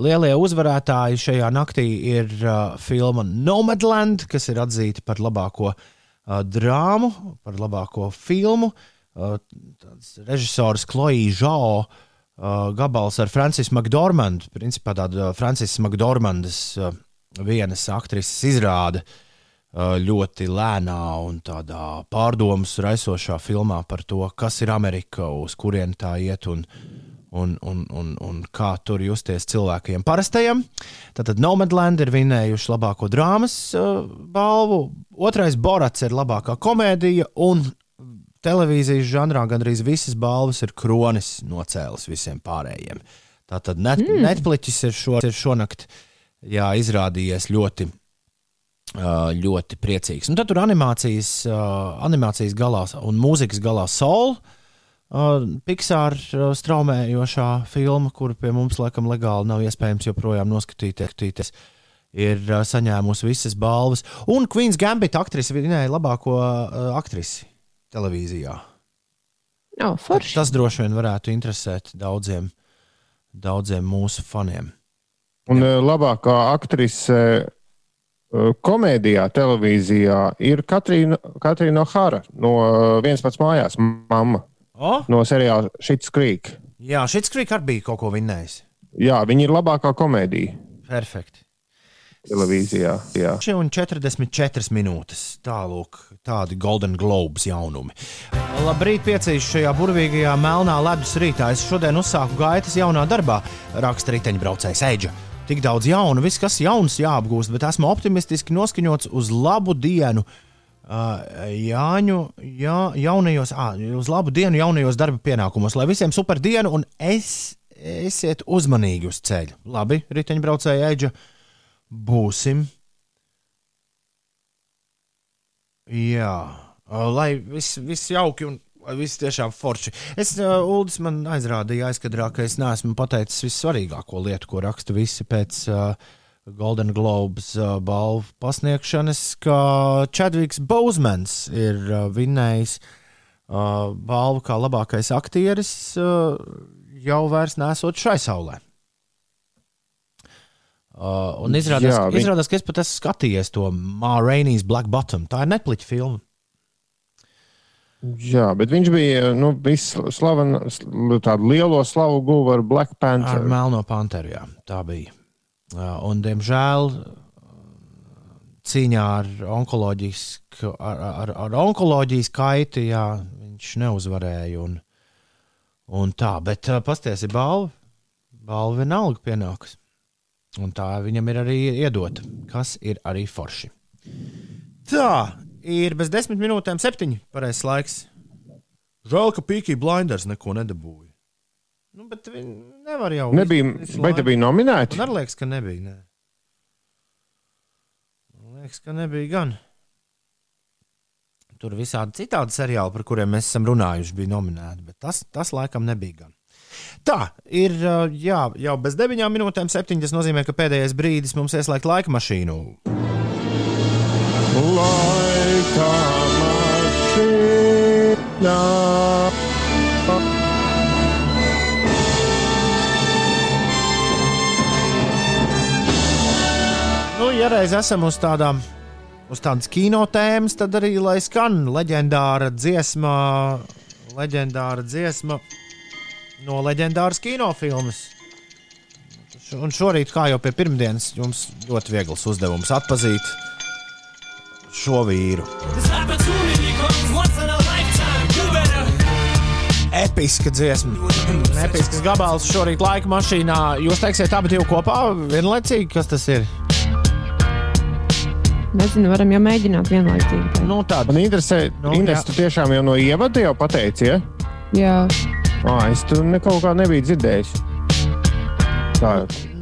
lielie uzvarētāji šajā naktī ir uh, filma Nomadland, kas ir atzīta par labāko uh, drāmu, par labāko filmu. Uh, režisors Zhao uh, gabals ar Francis McDormandu, principā tāda Francis McDormandas uh, vienas aktrises izrāde ļoti lēnā un tādā pārdomas raisošā filmā par to, kas ir Amerika, uz kurien tā iet. Un, un, un, un, un kā tur justies cilvēkiem parastajam. Tātad Nomadland ir vinējuši labāko drāmas uh, balvu, otrais Borats ir labākā komēdija, un televīzijas žanrā gandrīz visas balvas ir kronis nocēlis visiem pārējiem. Tātad net, mm. Netflix ir, šo, ir šonakt jā, izrādījies ļoti, ļoti priecīgs. Un tad tur animācijas, animācijas galā un mūzikas galā Soul. Pixar uh, straumējošā filma, kuru pie mums laikam legāli nav iespējams joprojām noskatīties, ir saņēmusi visas balvas. Un Queen's Gambit aktrise vinēja labāko uh, aktrisi televīzijā. Oh, forši. Tas droši vien varētu interesēt daudziem, daudziem mūsu faniem. Un Jā. labākā aktrise komēdijā, televīzijā ir Katrīna, Katrīna Hara no viens pats mājās, mamma. Oh? No seriāla Šits Krīk. Jā, Šits Krīk arī bija kaut ko vinnējis. Jā, viņi ir labākā komēdija. Perfekti. Televīzijā. Jā. Un 44 minūtes. Tālāk, tādi Golden Globes jaunumi. Labrīt, piecīs šajā burvīgajā melnā ledus rītā. Es šodien uzsāku gaitas jaunā darbā, raksta riteņbraucējs Eģa. Tik daudz jaunu, viss, kas jauns, jāapgūst, bet esmu optimistiski noskaņots uz labu dienu. Uh, Jāņu, jā, jaunajos, ah, uz labu dienu, jaunajos darba pienākumos, lai visiem super dienu, un es, esiet uzmanīgi uz ceļa. Labi, riteņbraucēji, Eģa, būsim. Jā, lai viss vis jauki un viss tiešām forši. Es, uh, Uldis, man aizrādīja aizkadrā, ka es neesmu pateicis vissvarīgāko lietu, ko raksta visi pēc. Uh, Golden Globes uh, balvu pasniegšanas, ka Chadvigs Bousmans ir uh, vinnējis uh, balvu kā labākais aktieris uh, jau vairs nesot šai saulē. Uh, un izrādās, Jā, viņ... izrādās, ka es pat esmu skatījies to Mārēnijas Black Bottom. Tā ir nepliķa filma. Jā, bet viņš bija nu, slavena, tādu lielo slavu guva ar Black Panther. Ar Melno Panteru, jā, tā bija. Un, diemžēl, cīņā ar onkoloģisku, ar, ar, ar onkoloģijas kaiti, jā, viņš neuzvarēja. Un, un tā, bet pasties ir balva. Balva vienalga pienāks. Un tā viņam ir arī iedota, kas ir arī forši. Tā ir bez desmit minūtēm septiņi pareizais laiks. Žēl, ka Pīkī Blinders neko nedabūja. Nu, bet viņi nevar jau. Nebija, visu, visu vai te bija nominēti? Man liekas, ka nebija. Ne. Man liekas, ka nebija gan. Tur visādi citādi seriāli, par kuriem mēs esam runājuši, bija nominēti, bet tas, tas laikam nebija gan. Tā ir jā, jau bez deviņām minūtēm, septiņas. Tas nozīmē, ka pēdējais brīdis mums ieslēgt laika mašīnu. Laika mašīna. ja reiz esam uz tādām, uz tādas kino tēmas, tad arī lai skan leģendāra dziesma, leģendāra dziesma no leģendāras kinofilmas. Un šorīt, kā jau pie pirmdienas, jums ļoti viegls uzdevums atpazīt šo vīru. Episka dziesma, episks gabals šorīt laika mašīnā. Jūs teiksiet, abi divi kopā vienlaicīgi, kas tas ir? Nezinu, varam jau mēģināt vienlaicīgi. Nu, tāda. Man interesē, nu, Ines, tu tiešām jau no ievada jau pateici, ja? Jā. Ah, es tur neko kā nebiju dzirdējis. Tā.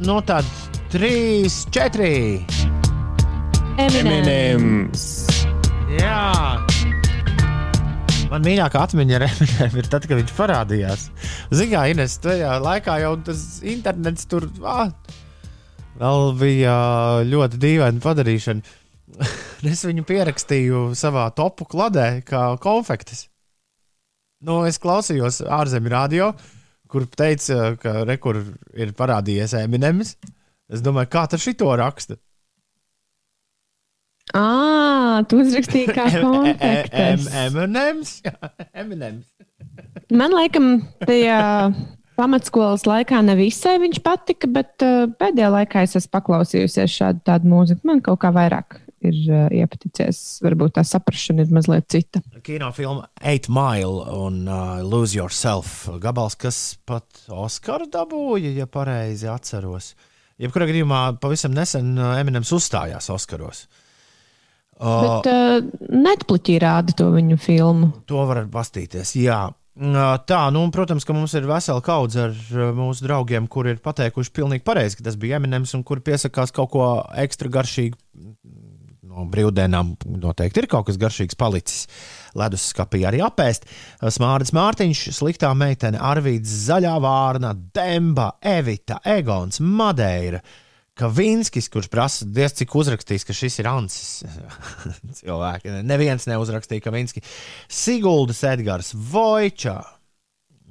Nu, tad trīs, četri. Eminems. Jā. Man mīļākā atmiņa ar Eminem ir tad, kad viņš parādījās. Zinām, kā Ines, tajā laikā jau tas internets tur ah, vēl bija ļoti dīvaini padarīšana. (laughs) es viņu pierakstīju savā topu kladē, kā konfektes. Nu, es klausījos ārzemju radio, kur teica, ka rekur ir parādījies Eminems. Es domāju, kā tas šito raksta? Ah, tu uzrakstīji kā (laughs) konfektes. Eminems? (laughs) Eminems. Man liekas, tajā pamatskolas laikā nevisai viņš patika, bet uh, pēdējā laikā es esmu paklausījusies šādu tādu mūziku. Man kaut kā vairāk ir uh, iepaticies. Varbūt tā saprāšana ir mazliet cita. Kinofilma Eight Mile un uh, Lose Yourself gabals, kas pat Oskaru dabūja, ja pareizi atceros. Jebkurā gadījumā pavisam nesen Eminems uzstājās Oskaros. Uh, Bet uh, Netflixī rāda to viņu filmu. To varat bastīties. Jā. Tā, nu, un, protams, ka mums ir vesela kaudze ar mūsu draugiem, kuri ir pateikuši pilnīgi pareizi, ka tas bija Eminems un kuri piesakās kaut ko ekstra garšīgu. No brīvdienām noteikti ir kaut kas garšīgs palicis. Leduskapī arī apēst. Smārds Mārtiņš, sliktā meitene, Arvīds, Zaļā vārna, Demba, Evita, Egons, Madeira. Kavinskis, kurš prasa, diez cik uzrakstījis, ka šis ir Ansis. (laughs) Cilvēki. Neviens neuzrakstīja Kavinski. Siguldas Edgars, Vojčā,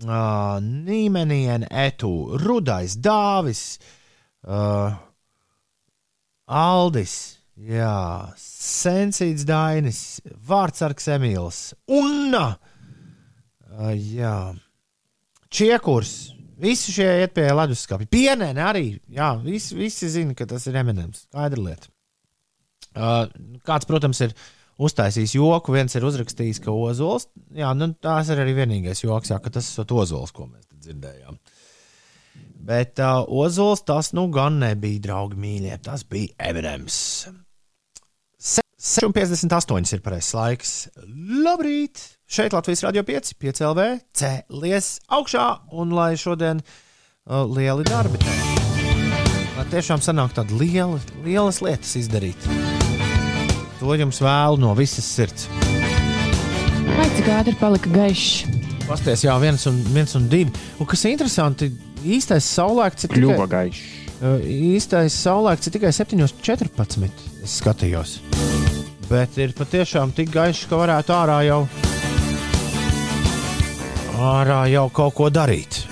uh, Nīmeniena, Etu, Rudais, Dāvis, uh, Aldis, jā, Sensīts Dainis, Vārtsargs Emīls, uh, jā, Čiekurs. Visi šie iet pie leduskapja. Pienēni arī. Jā, visi, visi zina, ka tas ir Eminems. Skaidra lieta. Uh, kāds, protams, ir uztaisījis joku. Viens ir uzrakstījis, ka Ozols. Jā, nu, tās ir arī vienīgais joks, jā, ka tas ir Ozols, ko mēs dzirdējām. Bet uh, Ozols tas nu gan nebija, draugi mīļie. Tas bija Eminems. 6,58 ir pareizais laiks. Labrīt! Šeit Latvijas Rādio 5, 5 LV, cēlies augšā un lai šodien uh, lieli darbi. Lai tiešām sanāk tāda liela, lielas lietas izdarīt. To jums vēlu no visas sirds. Vai cik ātri palika gaišs? Pasties, jā, viens un, viens un divi. Un kas ir interesanti, īstais saulēkts ir Kļuva tikai, gaišs. uh, īstais saulēkts ir tikai 7,14. Es skatījos. Bet ir patiešām tik gaišs, ka varētu ārā jau, ārā jau kaut ko darīt.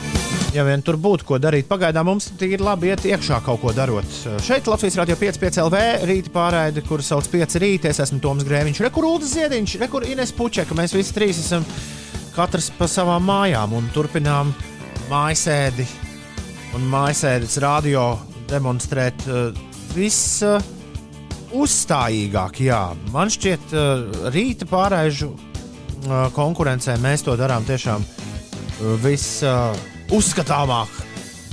Ja vien tur būtu ko darīt, pagaidām mums ir labi iet iekšā kaut ko darot. Šeit Latvijas Rādio 5,5 LV rīta pārraide, kur sauc 5 rīta. Es esmu Toms Grēviņš, Rekurūdas Ziediņš, Rekur Ines Pučeka. Mēs visi trīs esam katrs pa savām mājām un turpinām mājasēdi un mājasēdes radio demonstrēt uh, viss. Uh, uzstājīgāk, jā. Man šķiet, uh, rīta pārēžu uh, konkurencē mēs to darām tiešām uh, visuzskatāmāk.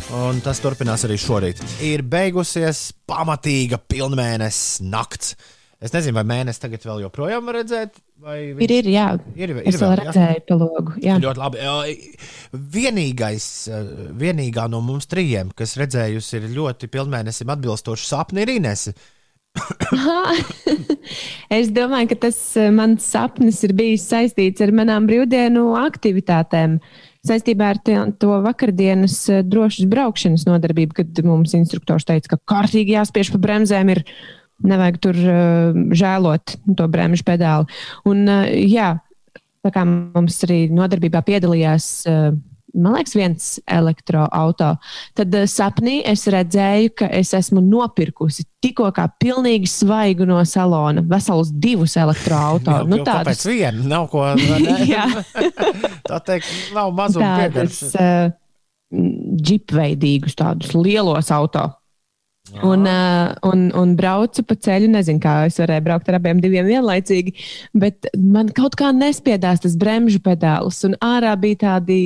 Un tas turpinās arī šorīt. Ir beigusies pamatīga pilnmēnesis nakts. Es nezinu, vai mēnesis tagad vēl joprojām var redzēt, viņš- Ir, ir, jā. ir, ir Es vēl redzēju pa logu. Jā. Ļoti labi. Vienīgais, vienīgā no mums trījiem, kas redzējusi ir ļoti pilnmēnesim atbilstošu sapni, ir Inese. (laughs) es domāju, ka tas eh, mans sapnis ir bijis saistīts ar manām brīvdienu aktivitātēm. Saistībā ar te, to vakardienas eh, drošas braukšanas nodarbību, kad mums instruktors teica, ka kārtīgi jāspiež pa bremzēm, ir nevajag tur uh, žēlot to bremžu pedāli. Un, uh, jā, tā kā mums arī nodarbībā piedalījās. Uh, Man liekas, viens elektroautorāts. Tad uh, sapnī es redzēju, ka es esmu nopirkusi tikko kā pilnīgi svaigu no salona, veselus divus elektroautorātus. Nu, Tāpēc viena nav ko. (laughs) (laughs) Tā teikt, nav mazuma piegaršas. uh, džipveidīgus, tādus lielos autos. Un, uh, un, un braucu pa ceļu. Nezinu, kā es varēju braukt ar abiem diviem vienlaicīgi, bet man kaut kā nespiedās tas bremžu pedālis. Un ārā bija tādi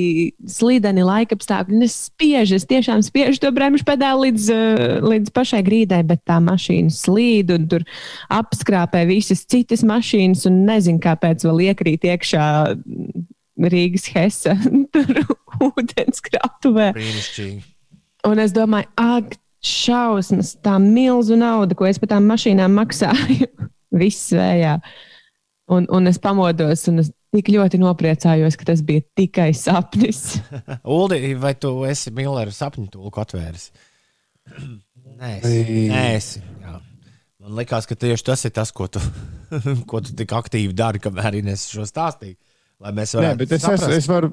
slīdeni laikapstākļi. un Es spiežu, es tiešām spiežu to bremžu pedāli līdz, līdz pašai grīdai, bet tā mašīna slīd un tur apskrāpē visas citas mašīnas. Un nezinu, kāpēc vēl iekrīt iekšā Rīgas Hesa (laughs) tur ūdenskrātuvē. Brīnišķīgi. Un es domāju, ak, šausmas, tā milzu nauda, ko es par tām mašīnām maksāju, (laughs) viss vējā. Un, un es pamodos, un es tik ļoti nopriecājos, ka tas bija tikai sapnis. (laughs) Uldi, vai tu esi Millera sapņu tulku atvēris? (clears throat) Nē. Jā. Man liekas, ka tieši tas ir tas, ko tu, (laughs) ko tu tik aktīvi dari, kamēr Ines šo stāstīja. Lai mēs Nē, varētu bet es, es, es varu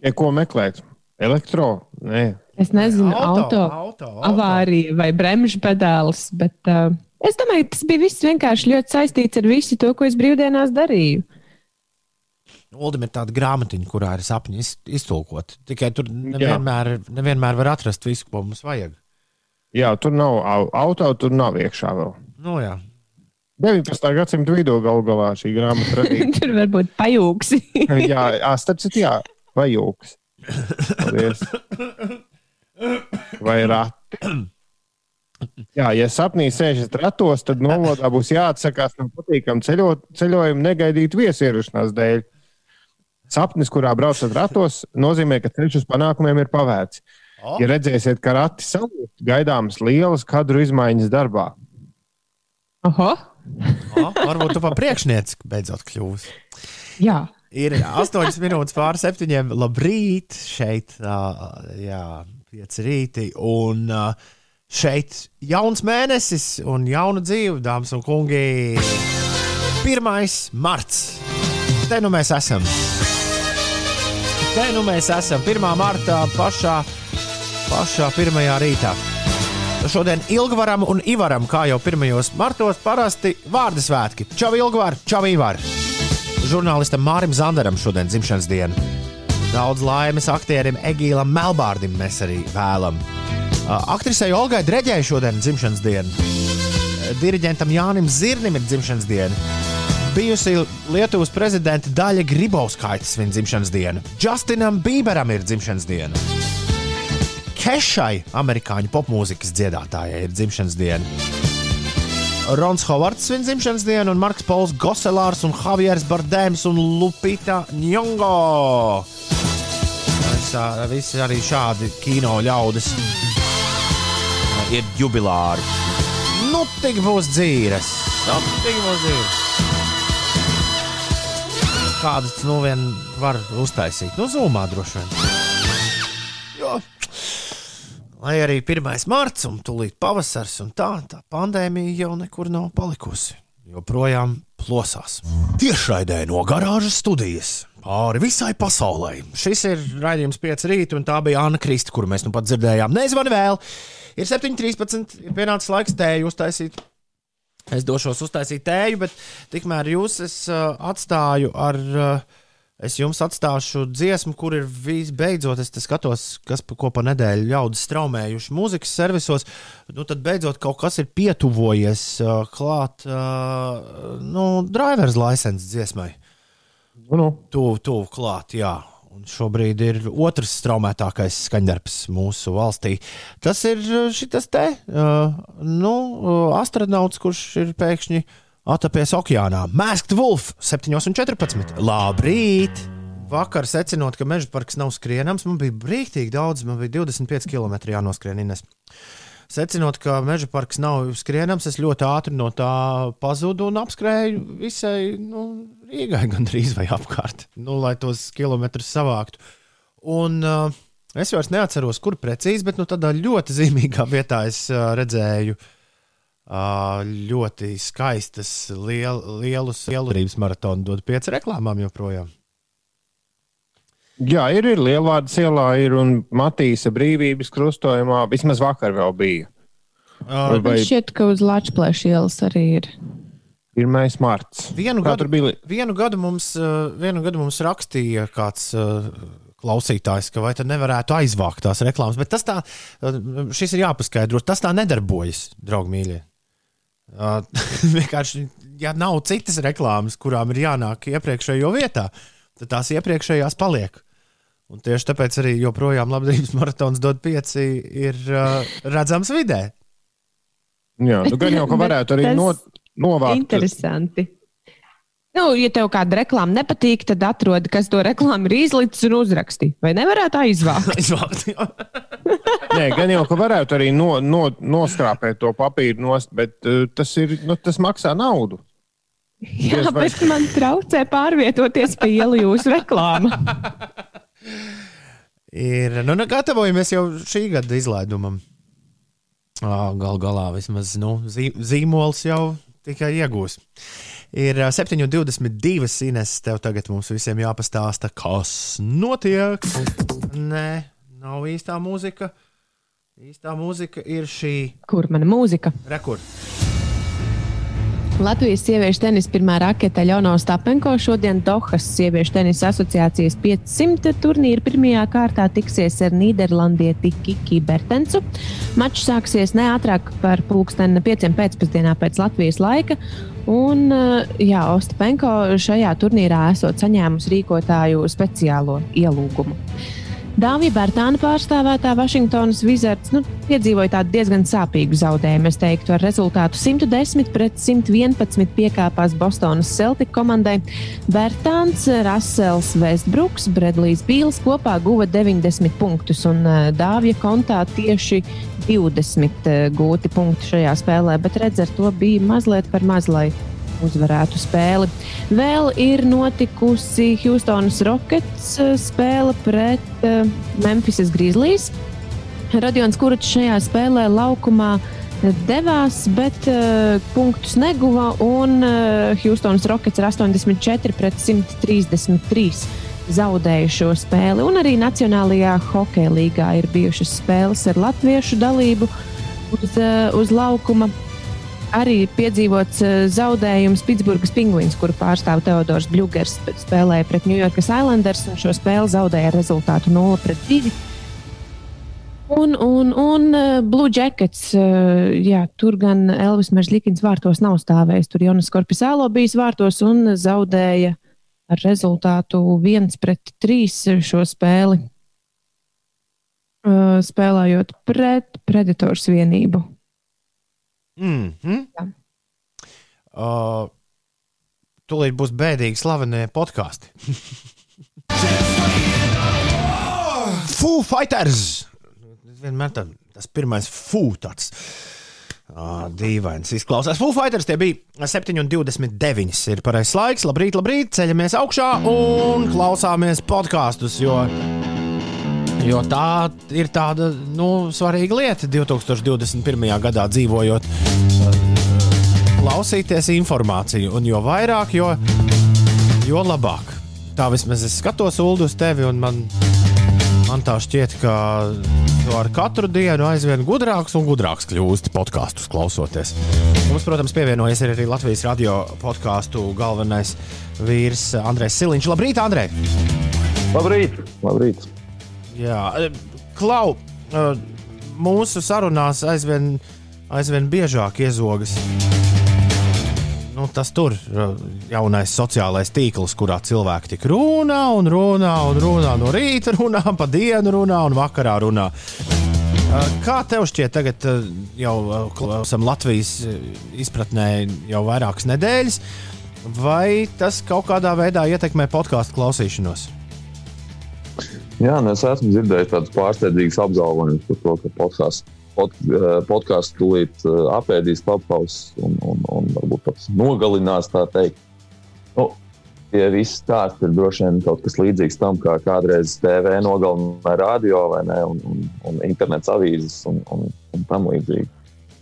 tikai ko meklēt. Elektro? Nē, Es nezinu, auto, auto, auto, auto. avārija vai bremžu pedālis, bet uh, es domāju, tas bija viss vienkārši ļoti saistīts ar visu to, ko es brīvdienās darīju. Uldim ir tāda grāmatiņa, kurā ir sapņi iz- iztulkoti. Tikai tur nevienmēr, nevienmēr var atrast visu, ko mums vajag. Jā, tur nav au- auto, tur nav iekšā vēl. Nu, jā. 19. gadsimta vidū galu galā šī grāmata radīta. (laughs) Tur varbūt pajūgsi. (laughs) jā, ā, starp citu, jā, vajūgs. Paldies. Vai rati? Jā, ja sapnī sēžat ratos, tad nomodā būs jāatsakās no patīkama ceļo, ceļojuma negaidīt viesierašanās dēļ. Sapnis, kurā braucat ratos, nozīmē, ka ceļš uz panākumiem ir pavērts. O. Ja redzēsiet, ka rati salūst, gaidāmas lielas kadru izmaiņas darbā. Oho! O, varbūt tu pa priekšnieci beidzot kļūsi. Jā, Ir 8 minūtes pār septiņiem. Labrīt, šeit, jā, pieci rīti. Un šeit jauns mēnesis un jauna dzīve, dāmas un kungi. 1. marts. Te nu mēs esam. Te nu mēs esam 1. martā pašā, pašā pirmajā rītā. Šodien Ilgvaram un Ivaram, kā jau pirmajos martos, parasti vārdu svētki. Čau, Ilgvar, čau, Ivar! Žurnālistam Mārim Zandaram šodien dzimšanas diena. Daudz laimes aktierim Egīlam Melbārdim mēs arī vēlam. Aktrisei Olgai Dreģei šodien dzimšanas diena. Diriģentam Jānim Zirnim ir dzimšanas diena. Bijusi Lietuvas prezidenta Daļa Gribauskaita svin dzimšanas dienu. Justinam Bieberam ir dzimšanas diena. Kešai, amerikāņu popmūzikas dziedātājai, ir dzimšanas diena. Rons Hovards svin dzimšanas dienu, un Marks Pols Goselārs, un Javieris Bardēms un Lupita Njongo. Visā, visi arī šādi kino ļaudis ir jubilāri. Nu, tik būs dzīves. Nu, tik būs dzīves. Kādas nu vien var uztaisīt? Nu, zumā droši vien. Jo, lai arī 1. marts un tūlīt pavasars un tā, tā pandēmija jau nekur nav palikusi. Joprojām plosās. Tiešraidē no garāžas studijas pāri visai pasaulē. Šis ir raidījums 5 rīt, un tā bija Anna Krista, kuru mēs nu pat dzirdējām. Nezvani vēl! Ir 7.13. ir pienācis laiks tēju uztaisīt. Es došos uztaisīt tēju, bet tikmēr jūs es, uh, atstāju ar. Uh, Es jums atstāšu dziesmu, kur ir visbeidzot, es skatos, kas pa, pa nedēļu ļaudis straumējuši mūzikas servisos. Nu, tad beidzot kaut kas ir pietuvojies uh, klāt, uh, nu, driver's license dziesmai. Nu, nu. Tuvu, tuvu klāt, jā. Un šobrīd ir otrs straumētākais skaņdarbs mūsu valstī. Tas ir šis te, uh, nu, uh, astronauts, kurš ir pēkšņi atapies okeānā. Masked Wolf 7,14. Labrīt! Vakar secinot, ka meža parks nav skrienams, man bija brīvīgi daudz, man bija 25 km jānoskrien Ines. Secinot, ka meža parks nav skrienams, es ļoti ātri no tā pazudu un apskrēju visai nu, Rīgai gandrīz vai apkārt, nu, lai tos kilometrus savāktu. Un uh, es vairs neatceros, kur precīzi, bet nu, tādā ļoti zīmīgā vietā es uh, redzēju uh, ļoti skaistas, liel, lielus lielurības maratonu, dod pieci reklāmām joprojām. Jā, ir, ir Lielvārdas ielā, ir un Matīsa brīvības krustojumā. Vismaz vakar vēl bija. Uh, Vai šķiet, ka uz Latvijas ielas arī ir. 1. marts. Vienu Kā gadu, bija? vienu, gadu mums, uh, vienu gadu mums rakstīja kāds uh, klausītājs, ka vai tad nevarētu aizvākt tās reklāmas. Bet tas tā, uh, šis ir jāpaskaidro, tas tā nedarbojas, draugi mīļie. Uh, (laughs) Vienkārši, ja nav citas reklāmas, kurām ir jānāk iepriekšējo vietā, tad tās iepriekšējās paliek. Un tieši tāpēc arī joprojām labdarības (laughs) maratons dod pieci ir uh, redzams vidē. Jā, nu, gan jau, ka (laughs) varētu arī no, novākt. Interesanti. Nu, ja tev kāda reklāma nepatīk, tad atrodi, kas to reklāmu ir izlicis un uzrakstīja. Vai nevarētu aizvākt? (laughs) Aizvākt, jā. (laughs) Nē, gan jau, ka varētu arī no, no, noskrāpēt to papīru nost, bet uh, tas, ir, nu, tas maksā naudu. Jā, Diez vai- bet man traucē pārvietoties pa ielu jūsu reklāmu. Ir, nu, nu, gatavojamies jau šī gada izlaidumam. Galu galā vismaz nu, zīm, zīmols jau tikai iegūs. Ir ā, 7,22 Ines, tev tagad mums visiem jāpastāsta, kas notiek. Nē, nav īstā mūzika. Īstā mūzika ir šī Kur mana mūzika? rekords. Latvijas sieviešu tenisa pirmā rakete Ļona Stapenko šodien Dohas sieviešu tenisa asociācijas 500 turnīra pirmajā kārtā tiksies ar Nīderlandieti Kiki Bertensu. Mačs sāksies ne ātrāk par pulksteni 5 pēcpusdienā pēc Latvijas laika. Un, eh, jā, Ostapenko šajā turnīrā esot saņēmusi rīkotāju speciālo ielūgumu. Dāvija Bērtāna pārstāvētā Vašingtonas Wizards nu, piedzīvoja tādu diezgan sāpīgu zaudējumu. Es teiktu, ar rezultātu 110 pret 111 piekāpās Bostonas Celtic komandai. Bērtāns, Rasels Vestbruks, Bredlijs Bīls kopā guva 90 punktus, un uh, Dāvija kontā tieši 20 uh, gūti punkti šajā spēlē, bet redz, ar to bija mazliet par maz, lai uzvarētu spēli. Vēl ir notikusi Houstonas Rockets eh, spēle pret uh, Memphis Grizzlies. Radions Kurčs šajā spēlē laukumā devās, bet uh, punktus neguva. Un uh, Houstonas Rockets ar 84 pret 133 zaudēju šo spēli. Un arī Nacionālajā hokeja līgā ir bijušas spēles ar latviešu dalību uz, uh, uz laukuma arī piedzīvots eh, zaudējums Pitsburgas Penguins, kuru pārstāv Teodors Bļūgers, spēlēja pret New York Islanders un šo spēli zaudēja ar rezultātu 0-2. Un, un, un uh, Blue Jackets, uh, jā, tur gan Elvis Meržlikins vārtos nav stājis. Tur Jonas Korpisālo bijis vārtos un zaudēja ar rezultātu 1-3 šo spēli. Spēlējot pret Predators vienību. Mm -hmm. uh, tūlīt būs bēdīgi slavenie podkāsti. Foo Fighters! Vienmēr tā, tas pirmais fū tāds. Uh, dīvains izklausās. Foo Fighters tie bija 7,29. Ir pareizais laiks. Labrīt, labrīt. Ceļamies augšā un klausāmies podkāstus. Jo Jo tā ir tāda nu, svarīga lieta 2021. gadā dzīvojot. Klausīties informāciju, un jo vairāk, jo, jo labāk. Tā vismaz es skatos Ulu uz tevi, un man, man tā šķiet, ka tu ar katru dienu aizvien gudrāks un gudrāks kļūsti podkāstus klausoties. Mums, protams, pievienojas arī Latvijas radio podkāstu galvenais vīrs Andrēs Siliņš. Labrīt, Andrej! Labrīt! Labrīt. Jā, e, Klau, e, mūsu sarunās aizvien, aizvien biežāk iezogas. Nu, tas tur ir e, jaunais sociālais tīkls, kurā cilvēki tik runā un runā un runā no rīta, runā pa dienu, runā un vakarā runā. Kā tev šķiet, tagad jau esam Latvijas izpratnē jau vairākas nedēļas, vai tas kaut kādā veidā ietekmē podkāstu klausīšanos? Jā, nu es esmu dzirdējis tādus pārsteidzīgus apgalvojumus par to, ka podkāsts pod, eh, podkāstu tūlīt eh, apēdīs Clubhouse un, un, un varbūt pat nogalinās tā teikt. Nu, Tie visi stāsti ir droši vien kaut kas līdzīgs tam, kā kādreiz TV nogalināja radio vai ne, un, un, un internets avīzes un, un, un tam līdzīgi.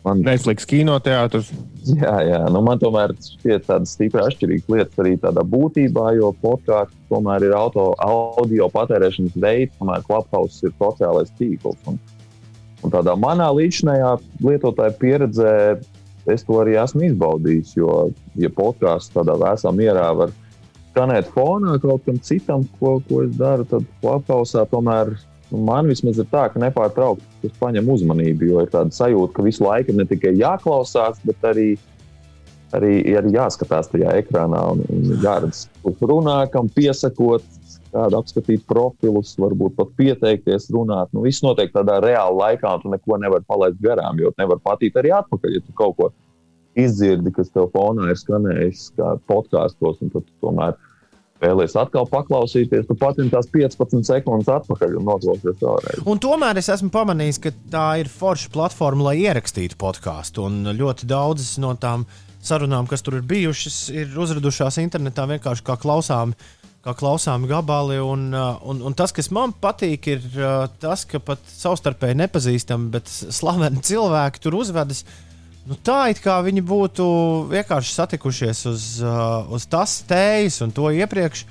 Man... Netflix kinoteātris. Jā, jā. Nu, man tomēr šķiet tādas stipri atšķirīgas lietas arī tādā būtībā, jo podkāsts tomēr ir auto, audio patērēšanas veids, kamēr Clubhouse ir sociālais tīkls. Un, un tādā manā līdzinājā lietotāja pieredzē es to arī esmu izbaudījis, jo, ja podkāsts tādā vēsā mierā var skanēt fonā kaut kam citam, ko, ko es daru, tad Clubhouse tomēr Nu, man vismaz ir tā, ka nepārtraukti tas paņem uzmanību, jo ir tāda sajūta, ka visu laiku ne tikai jāklausās, bet arī, arī, arī jāskatās tajā ekrānā un, un jāredz, kurš runā, kam piesakot, kādu apskatīt profilus, varbūt pat pieteikties, runāt. Nu, viss notiek tādā reālā laikā, un tu neko nevari palaist garām, jo nevar patīt arī atpakaļ, ja tu kaut ko izdzirdi, kas tev fonā ir skanējis kā podkāstos, un tad tomēr vēlies atkal paklausīties, tu patini tās 15 sekundes atpakaļ un noklausies vēlreiz. Un tomēr es esmu pamanījis, ka tā ir forša platforma, lai ierakstītu podkāstu. Un ļoti daudzas no tām sarunām, kas tur ir bijušas, ir uzradušās internetā vienkārši kā klausām. Kā klausām gabali, un, un, un tas, kas man patīk, ir tas, ka pat savstarpēji nepazīstami, bet slaveni cilvēki tur uzvedas uh, Nu, tā it kā viņi būtu vienkārši satikušies uz, uh, uz tas tējas un to iepriekš.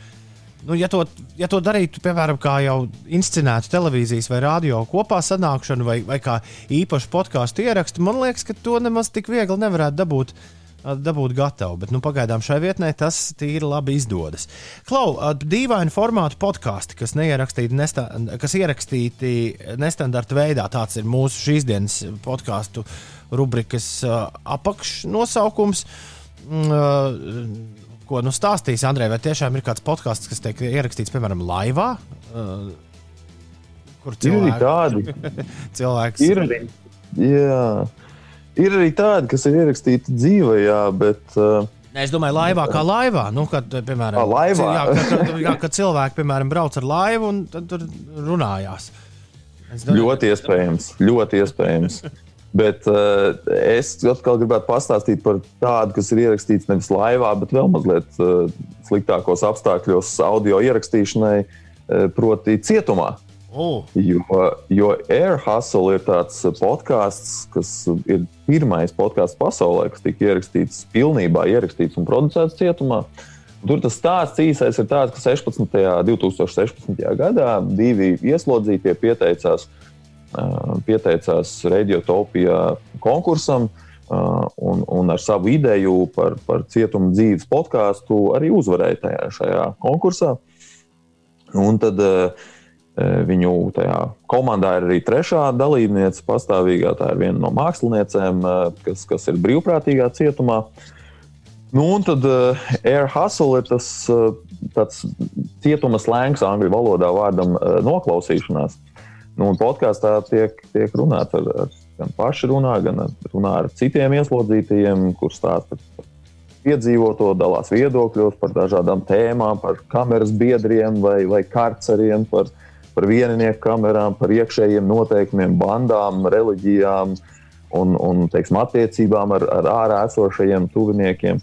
Nu, ja, to, ja to darītu, piemēram, kā jau inscenētu televīzijas vai radio kopā sanākšanu, vai, vai kā īpašu podkāstu ierakstu, man liekas, ka to nemaz tik viegli nevarētu dabūt. Uh, dabūt gatavu, bet nu, pagaidām šai vietnē tas tīri labi izdodas. Klau, uh, dīvaini formātu podkāsti, kas, nesta, kas ierakstīti nestandarta veidā, tāds ir mūsu šīs dienas podkāstu uh, rubrikas uh, apakšnosaukums. Uh, ko nu stāstīs Andrej, vai tiešām ir kāds podkāsts, kas tiek ierakstīts, piemēram, laivā? Uh, Kur Ir cilvēki, tādi, (laughs) cilvēks ir jā, ir arī tādi, kas ir ierakstīti dzīvē, jā, bet uh, es domāju, laivā kā laivā. Nu, kad, piemēram, Ā, laivā? Jā, kad, jā, kad cilvēki piemēram, brauc ar laivu un tur runājās. Domāju, ļoti iespējams, ļoti iespējams. Bet uh, es atkal gribētu pastāstīt par tādu, kas ir ierakstīts nevis laivā, bet vēl mazliet uh, sliktākos apstākļos audio ierakstīšanai, uh, proti, cietumā. O, Jo, jo Air Hustle ir tāds podkāsts, kas ir pirmais podkāsts pasaulē, kas tika ierakstīts pilnībā, ierakstīts un producēts cietumā. Tur tas stāsts īsais ir tāds, ka 16. 2016. gadā divi ieslodzītie pieteicās, pieteicās Radiotopijā konkursam. Uh, un, un ar savu ideju par, par cietuma dzīves podkāstu arī uzvarēja tajā, šajā konkursā. Un tad uh, Viņu tajā komandā ir arī trešā dalībniece, pastāvīgā. Tā ir viena no māksliniecēm, kas, kas ir brīvprātīgā cietumā. Nu, un tad uh, Air Hustle ir tas uh, cietuma slēgts angļu valodā vārdam uh, noklausīšanās. Nu, podkāstā tiek, tiek runāts ar, ar gan pašu runā, gan ar, runā ar citiem ieslodzītajiem, kurš stāsta par piedzīvoto, dalās viedokļos par dažādām tēmām, par kameras biedriem vai, vai karceriem, par, par vieninieku kamerām, par iekšējiem noteikumiem, bandām, reliģijām un, un teiksim, attiecībām ar, ar ārā esošajiem tuviniekiem.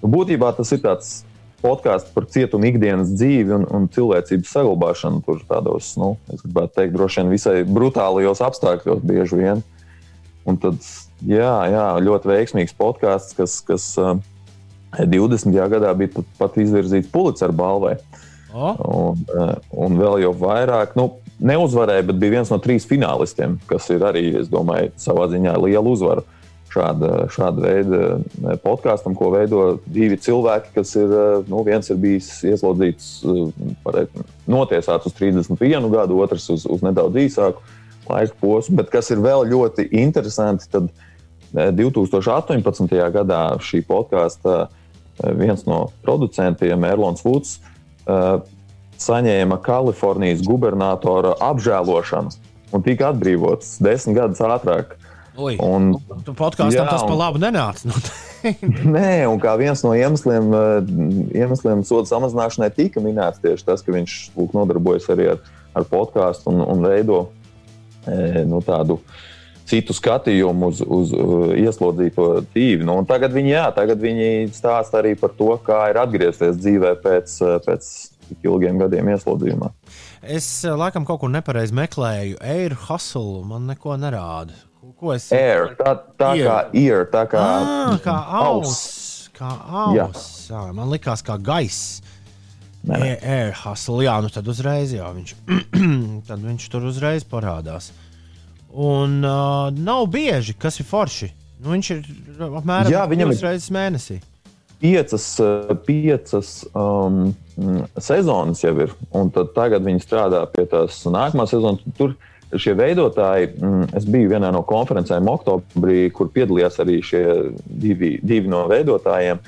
Nu, būtībā tas ir tāds podkāsts par cietumu ikdienas dzīvi un, un cilvēcības saglabāšanu. Tur tādos, nu, es gribētu teikt, droši vien visai brutālajos apstākļos bieži vien. Un tad, jā, jā ļoti veiksmīgs podkāsts, kas, kas uh, 20. gadā bija pat, pat izvirzīts Pulitzer balvai. o, Un, eh, un vēl jau vairāk, nu, neuzvarēja, bet bija viens no trīs finālistiem, kas ir arī, es domāju, savā ziņā liela uzvara šāda, šāda veida eh, podkāstam, ko veido divi cilvēki, kas ir, eh, nu, viens ir bijis ieslodzīts, pareiz, notiesāts uz 31 gadu, otrs uz, uz nedaudz īsāku laika posmu, bet kas ir vēl ļoti interesanti, tad 2018. gadā šī podkāsta viens no producentiem, Erlons Vuds, saņēma Kalifornijas gubernatora apžēlošanu un tika atbrīvots desmit gadus ātrāk. Ui, Un, tu podkāstam tas pa labu nenāca. Nu, (laughs) nē, un kā viens no iemesliem, eh, iemesliem soda samazināšanai tika minēts tieši tas, ka viņš lūk, nodarbojas arī ar, ar podkāstu un, un veido eh, nu, tādu citu skatījumu uz, uz uh, ieslodzīto dzīvi. Nu, tagad, viņi, jā, tagad viņi stāsta arī par to, kā ir atgriezties dzīvē pēc, eh, pēc tik ilgiem gadiem ieslodzījumā. es eh, laikam kaut kur nepareizi meklēju. Air hustle man neko nerāda. Ko- es Air, tā, tā Ear. kā ear, tā kā, Ah, kā auss. auss. Kā auss. Jā. Man likās, kā gaiss. Air, hustle, jā, nu tad uzreiz, jā, viņš, (clears throat) tad viņš tur uzreiz parādās. Un uh, nav bieži, kas ir forši. Nu, viņš ir apmēram Jā, viņam ir- divas reizes mēnesī. piecas, piecas um, sezonas jau ir. Un tagad viņi strādā pie tās nākamās sezonas. Tur šie veidotāji, mm, es biju vienā no konferencēm oktobrī, kur piedalījās arī šie divi, divi no veidotājiem.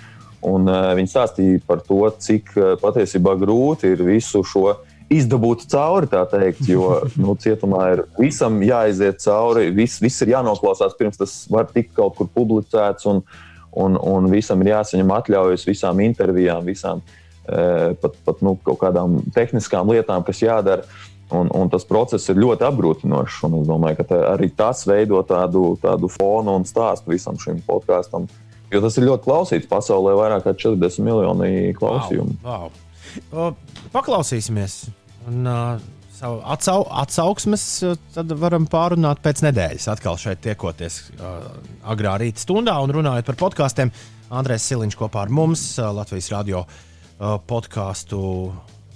Un, uh, viņi stāstīja par to, cik uh, patiesībā grūti ir visu šo izdabūt cauri, tā teikt, jo (laughs) nu, cietumā ir visam jāiziet cauri, viss, viss ir jānoklausās, pirms tas var tikt kaut kur publicēts. Un, un, un visam ir jāsaņem atļaujas visām intervijām, visām eh, pat, pat nu, kaut kādām tehniskām lietām, kas jādara. Un, un tas process ir ļoti apgrūtinošs. Es domāju, ka arī tas veido tādu, tādu fonu un stāstu visam šim podkāstam. Jo tas ir ļoti klausīts pasaulē, vairāk kā 40 miljoni klausījumu. Wow, wow. O, Paklausīsimies. Un, uh, savu atsau, atsauksmes uh, tad varam pārunāt pēc nedēļas. Atkal šeit tiekoties uh, agrā rīta stundā un runājot par podkāstiem. Andrēs Siliņš kopā ar mums, uh, Latvijas radio uh, podkāstu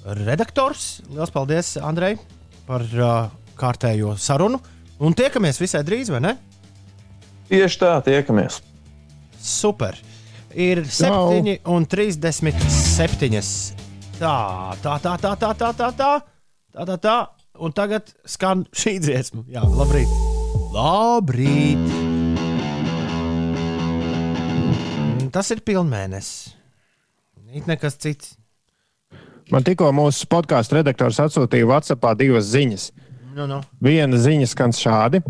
redaktors. Lielas paldies, Andrej, par uh, kārtējo sarunu. Un tiekamies visai drīz, vai ne? Tieši tā, tiekamies! Super. Ir 7 un 37. Tā, tā, tā, tā, tā, tā, tā, tā, tā, tā, tā. Un tagad skan šī dziesma. Jā, labrīt. Labrīt. Tas ir pilnmēnesis. It nekas cits. Man tikko mūsu podkāstu redaktors atsūtīja Whatsappā divas ziņas. Nu, nu. Viena ziņa skan šādi: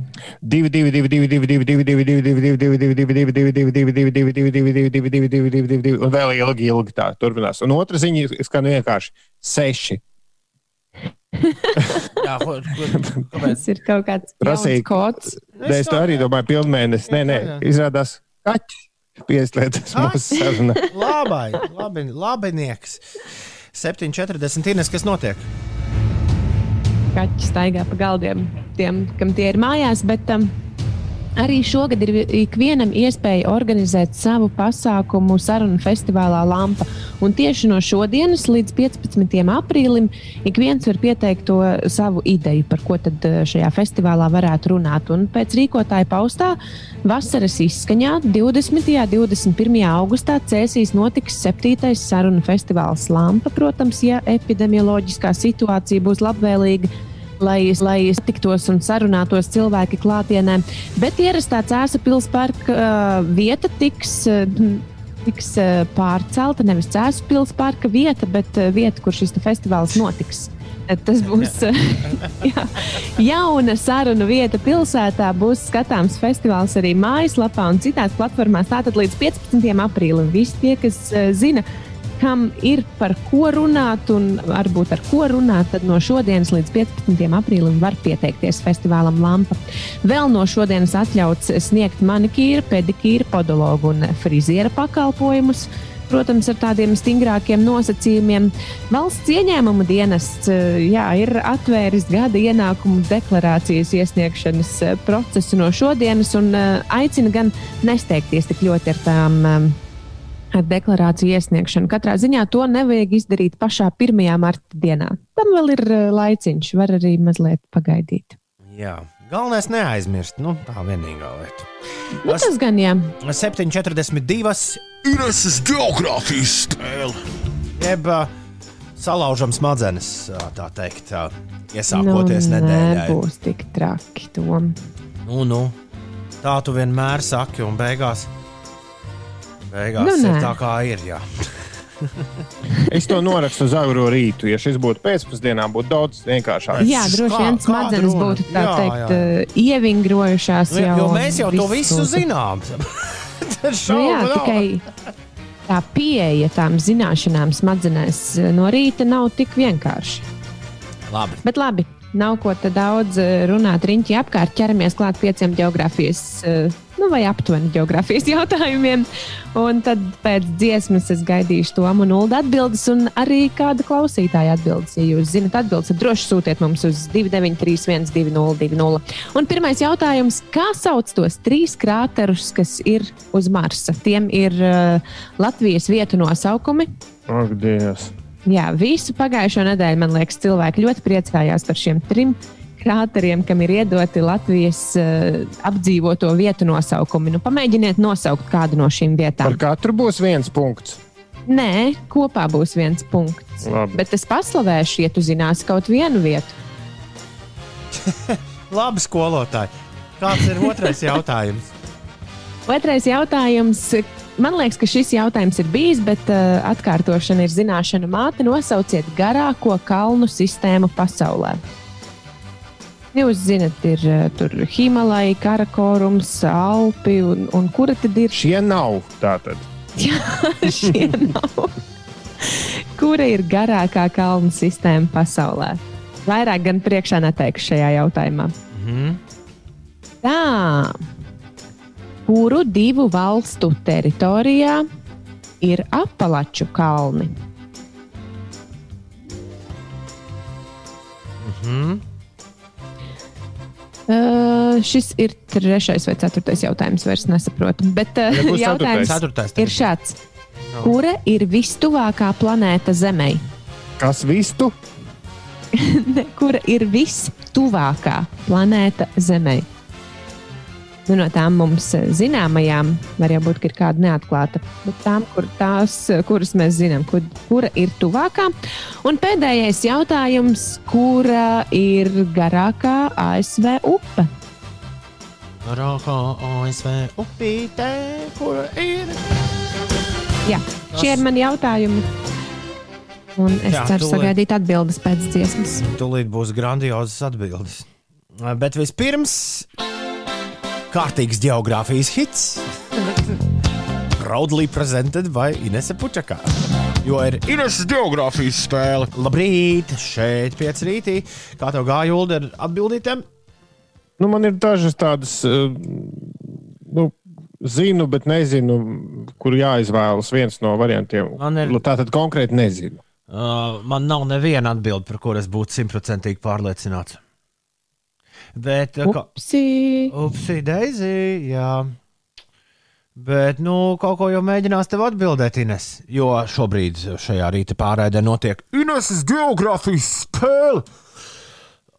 222, un vēl ilgi, ilgi tā turpinās. Un otra ziņa skan vienkārši 6. Jā, tas ir kaut kāds prasīgs kods. Es to arī domāju, pilnmēnesis. Nē, nē, izrādās kaķis pieslēdzas mūsu sarunā. Labai, labi, labinieks. 7,40 Ines, kas notiek? kaķi staigā pa galdiem, tiem, kam tie ir mājās. Bet um, arī šogad ir ikvienam iespēja organizēt savu pasākumu sarunu festivālā Lampa. Un tieši no šodienas līdz 15. aprīlim ik viens var pieteikt to savu ideju, par ko tad uh, šajā festivālā varētu runāt. Un pēc rīkotāja paustā vasaras izskaņā 20. un 21. augustā Cēsīs notiks 7. sarunu festivāls Lampa. Protams, ja epidemioloģiskā situācija būs labvēlīga, lai, lai tiktos un sarunātos cilvēki klātienē. Bet ierastā Cēzu pilsparka uh, vieta tiks. Uh, Tiks uh, pārcelta nevis Cēzu pilsparka vieta, bet uh, vieta, kur šis festivāls notiks. Tas būs (laughs) jā, jauna sarunu vieta pilsētā. Būs skatāms festivāls arī mājaslapā un citās platformās. Tātad līdz 15. aprīlim visi tie, kas zina, kam ir par ko runāt un varbūt ar ko runāt, tad no šodienas līdz 15. aprīlim var pieteikties festivālam Lampa. Vēl no šodienas atļauts sniegt manikīra, pedikīra, podologu un friziera pakalpojumus. Protams, ar tādiem stingrākiem nosacījumiem. Valsts ieņēmuma dienests jā, ir atvēris gada ienākumu deklarācijas iesniegšanas eh, procesu no šodienas un eh, aicina gan nesteigties tik ļoti ar tām eh, deklarāciju iesniegšanu. Katrā ziņā to nevajag izdarīt pašā 1. marta dienā. Tam vēl ir eh, laiciņš, var arī mazliet pagaidīt. Jā, galvenais neaizmirst. Nu, tā vienīgā lieta. Nu, tas gan jā. 7,42. Ines geogrāfijas stēle. Jeb uh, salaužam smadzenes, uh, tā teikt, uh, iesākoties nu, nedēļai. Nebūs tik traki tom. Nu, nu, tā tu vienmēr saki, un beigās, beigās Nu, tā, kā ir. (laughs) Es to norakstu uz agro rītu. Ja šis būtu pēcpusdienā, būtu daudz vienkāršāk. Jā, droši vien smadzenes būtu tā Jā, teikt, jā. eh, ievingrojušās. Jau jo mēs jau to visu zinām. (laughs) (laughs) Nu, jā, nav. tikai tā pieeja tām zināšanām smadzenēs eh, no rīta nav tik vienkārša. Labi. Bet labi, nav ko te daudz eh, runāt riņķi apkārt. ķeramies klāt pieciem geogrāfijas, eh, nu vai aptuveni geogrāfijas (laughs) jautājumiem. Un tad pēc dziesmas es gaidīšu to ulu atbildes, un arī kāda klausītāja atbildes. Ja jūs zinat atbildes, tad droši sūtiet mums uz 293, 202, Un pirmais jautājums, kā sauc tos trīs krāterus, kas ir uz Marsa? Tiem ir uh, Latvijas vietu nosaukumi. Ak, Dievs. Jā, visu pagājušo nedēļu, man liekas, cilvēki ļoti priecājās par šiem trim krāteriem, kam ir iedoti Latvijas uh, apdzīvoto vietu nosaukumi. Nu, pamēģiniet nosaukt kādu no šīm Par vietām. katru būs viens punkts. Nē, kopā būs viens punkts. Labi. Bet es paslavēšu, ja tu zināsi kaut vienu vietu. (laughs) Labi, skolotāji. Kāds ir otrais jautājums? Otrais jautājums. Man liekas, ka šis jautājums ir bijis, bet uh, atkārtošana ir zināšana māte. Nosauciet garāko kalnu sistēmu pasaulē. Jūs zināt, ir uh, tur Himalaja, Karakorums, Alpi un, un kura tad ir Šie nav tātad. (laughs) šie nav? Kura ir garākā kalnu sistēma pasaulē? Vairāk gan priekšā neteikšu šajā jautājumā. Mhm. Tā, kuru divu valstu teritorijā ir apakšu kalni? Mhm. Uh, šis ir trešais vai ceturtais jautājums, vairs nesaprotu. Bet uh, Ja jautājums Ceturtais. ir šāds. Kura ir vistuvākā planēta Zemē? Kas vistu? (laughs) Kura ir vistuvākā planēta Zemē? Nu, no tām mums eh, zināmajām, var jau būt, ka ir kāda neatklāta, bet tām, kur, tās, eh, kuras mēs zinām, kur, kura ir tuvākā. Un pēdējais jautājums, kura ir garākā ASV upe? Rākā ASV upītē, kur ir. Jā, šie ir mani jautājumi. Un es Jā, ceru tūlīt. sagaidīt atbildes pēc dziesmas. Tūlīt būs grandiozas atbildes. Bet vispirms kārtīgs geogrāfijas hits. Proudly presented by Inese Pučakā. Jo ir Ines geogrāfijas spēle. labrīt, šeit pieci rītī. Kā tev gāja Ulu ar atbildītēm? Nu, man ir dažas tādas, eh, nu, zinu, bet nezinu, kur jāizvēlas viens no variantiem. Man ir- Tā tad konkrēti nezinu. Uh, man nav neviena atbilde, par kuru es būtu simtprocentīgi pārliecināts. Bet, uh, kā, Upsi! upsi, Daisy, jā. Bet, nu, kaut ko jau mēģinās tev atbildēt, Ines. Jo šobrīd šajā rīta pārraidē notiek Ineses geogrāfijas spēle.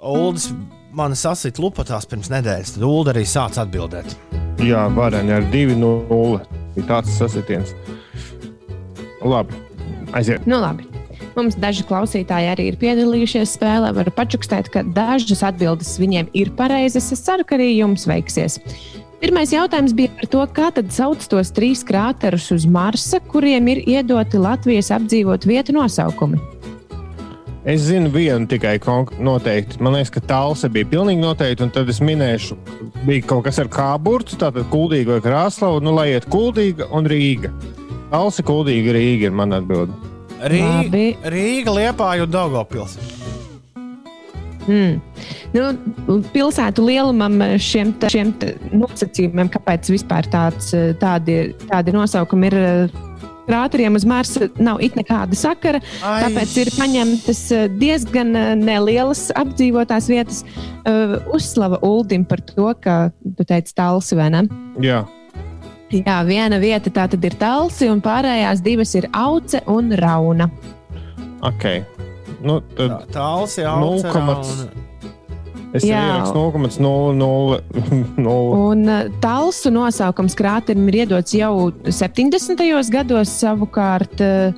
Uldis. Man sasit lupatās pirms nedēļas, tad Ulu arī sāca atbildēt. Jā, vareni ar 2-0. Ir tāds sasitiens. Labi, aiziet. Nu, labi. Mums daži klausītāji arī ir piedalījušies spēlē. Varu pačukstēt, ka dažas atbildes viņiem ir pareizas. Es ceru, ka arī jums veiksies. Pirmais jautājums bija par to, kā tad sauc tos trīs krāterus uz Marsa, kuriem ir iedoti Latvijas apdzīvot vietu nosaukumi. Es zinu vienu tikai noteikti. Man liekas, ka tālse bija pilnīgi noteikti. Un tad es minēšu, bija kaut kas ar kāburtu, tātad kuldīga vai krāslava. Nu, lai iet kuldīga un Rīga. Tālse, kuldīga Rīga ir mana atbilde. Rīga, Labi. Rīga Liepāja un Daugopils. Hmm. Nu, pilsētu lielumam šiem, te- šiem te nosacījumiem, kāpēc vispār tāds, tādi, tādi nosaukumi ir eh, krāteriem uz Marsa, nav it nekāda sakara. Ai. Tāpēc ir paņemtas eh, diezgan eh, nelielas apdzīvotās vietas. Uzslava Uldim par to, ka tu teici tālsi vai ne? Jā, Jā, viena vieta tā tad ir tālsi, un pārējās divas ir auce un rauna. ok. Nu, tad Tāls jau 0,1. es Jā. ierakstu 0,00. (laughs) Un uh, tālsu nosaukums krāterim ir iedots jau 70. gados, savukārt uh,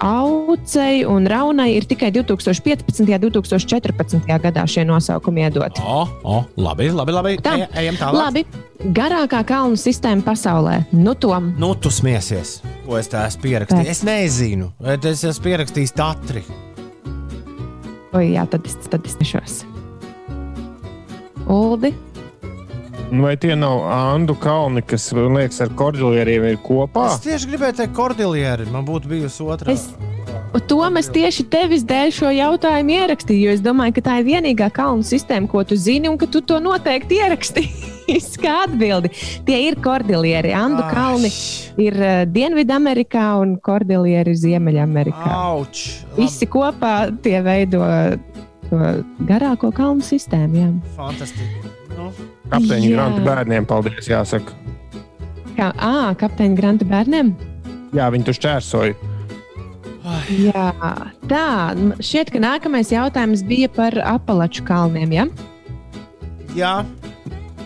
aucei un raunai ir tikai 2015. un 2014. gadā šie nosaukumi iedoti. O, o, labi, labi, labi. Tā. E, ejam tālāk. Labi, garākā kalnu sistēma pasaulē. Nu, tom. Nu, tu smiesies, ko es tā esmu pierakstījis. Es nezinu, bet es esmu pierakstījis Tatri. O, jā, tad es, tad es nešos. Uldi. Nu, Vai tie nav Andu kalni, kas, man liekas, ar kordilieriem ir kopā? Es tieši gribēju teikt, kordilieri. Man būtu bijusi otrā. Es, to mēs tieši tevis dēļ šo jautājumu ierakstīju, jo es domāju, ka tā ir vienīgā kalnu sistēma, ko tu zini, un ka tu to noteikti ierakstīsi kā atbildi. Tie ir kordilieri. Andu Ai. kalni ir uh, Dienvidamerikā un kordilieri Ziemeļamerikā. Auč! Visi kopā tie veido to garāko kalnu sistēmu. Jā. Fantastiski. Nu, Kapteiņa Jā. grāmatu bērniem, paldies, jāsaka. Kā à, kapteiņa Granta bērniem? Jā, viņi tur šķērsoja. Jā, tā. Šķiet, ka nākamais jautājums bija par apelaču kalniem. Ja? jā,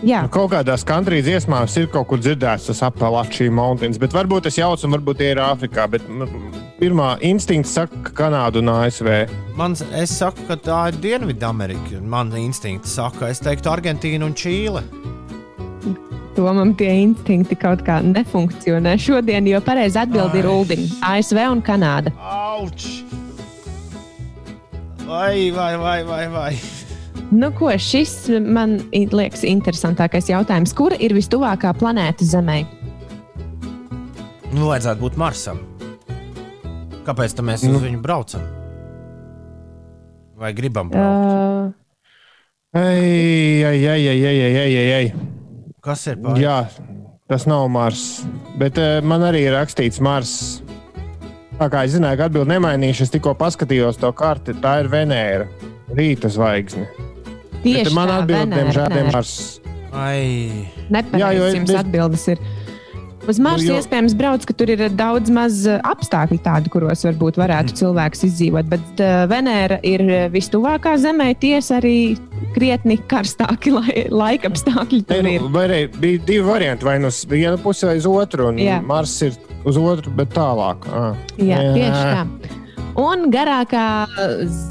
Jā, Nu, kaut kādās country dziesmās ir kaut kur dzirdēts tas apelāčī mountains, bet varbūt es jaucu, un varbūt tie ir Āfrikā. Bet mm, pirmā instinkts saka, ka Kanāda un ASV. mans, es saku, ka tā ir Dienvidamerika. Man instinkti saka, es teiktu, Argentīna un Čīle. tomam tie instinkti kaut kā nefunkcionē šodien, jo pareizi atbildi ir. Uldim, ASV un Kanāda. Auč! Vai, vai, vai, vai, vai. Nu, ko, šis man liekas interesantākais jautājums. Kur ir vistuvākā planēta Zemē? Nu, vajadzētu būt Marsam. Kāpēc tam mēs nu. uz viņu braucam? Vai gribam? braukt? Ej, ej, ej, ej, ej, ej, ej, ej. Kas ir pārāk? Jā, tas nav Mars. Bet uh, man arī ir rakstīts Mars. Tā kā es zināju, ka atbildību nemainīšu, es tikko paskatījos to karti. Tā ir Venēra, rīta zvaigzne tieši man atbild, diemžēl. Mars. Ai, Nepareizi Jā, jums es- atbildes ir. Uz Marsa Nu, jo- iespējams brauc, ka tur ir daudz maz uh, apstākļu, tādu, kuros varbūt varētu Mm. cilvēks izdzīvot. Bet uh, Venēra ir uh, vistuvākā Zemē, tiesa arī krietni karstāki lai, (laughs) laika apstākļi Ei, tur ir. nu, arī bija divi varianti, vai nu uz vienu pusi vai uz otru. un Jā. Mars ir uz otru, bet tālāk. Ah. Jā, tieši tā. Un garākā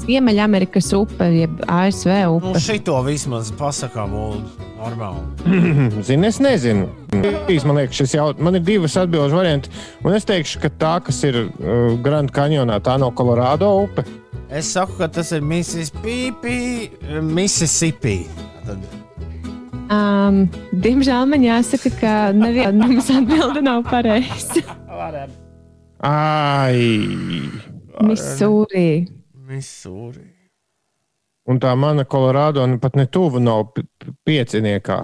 Ziemeļamerikas upe, jeb ASV Nu, upe. šito vismaz pasakām, Ulu. Normāli. (clears throat) Zini, es nezinu. Man liekas, šis jau man ir divas atbildžu varianti. Un es teikšu, ka tā, kas ir uh, Grand Canjonā, tā nav Colorado upe. Es saku, ka tas ir Mississippi. Mississippi. Tad Um, diemžēl man jāsaka, ka neviena mums atbilde nav pareiza. Ai! Misūrī. Misūri. Un tā mana Colorado nu pat ne tuvu nav pi- pi- pieciniekā.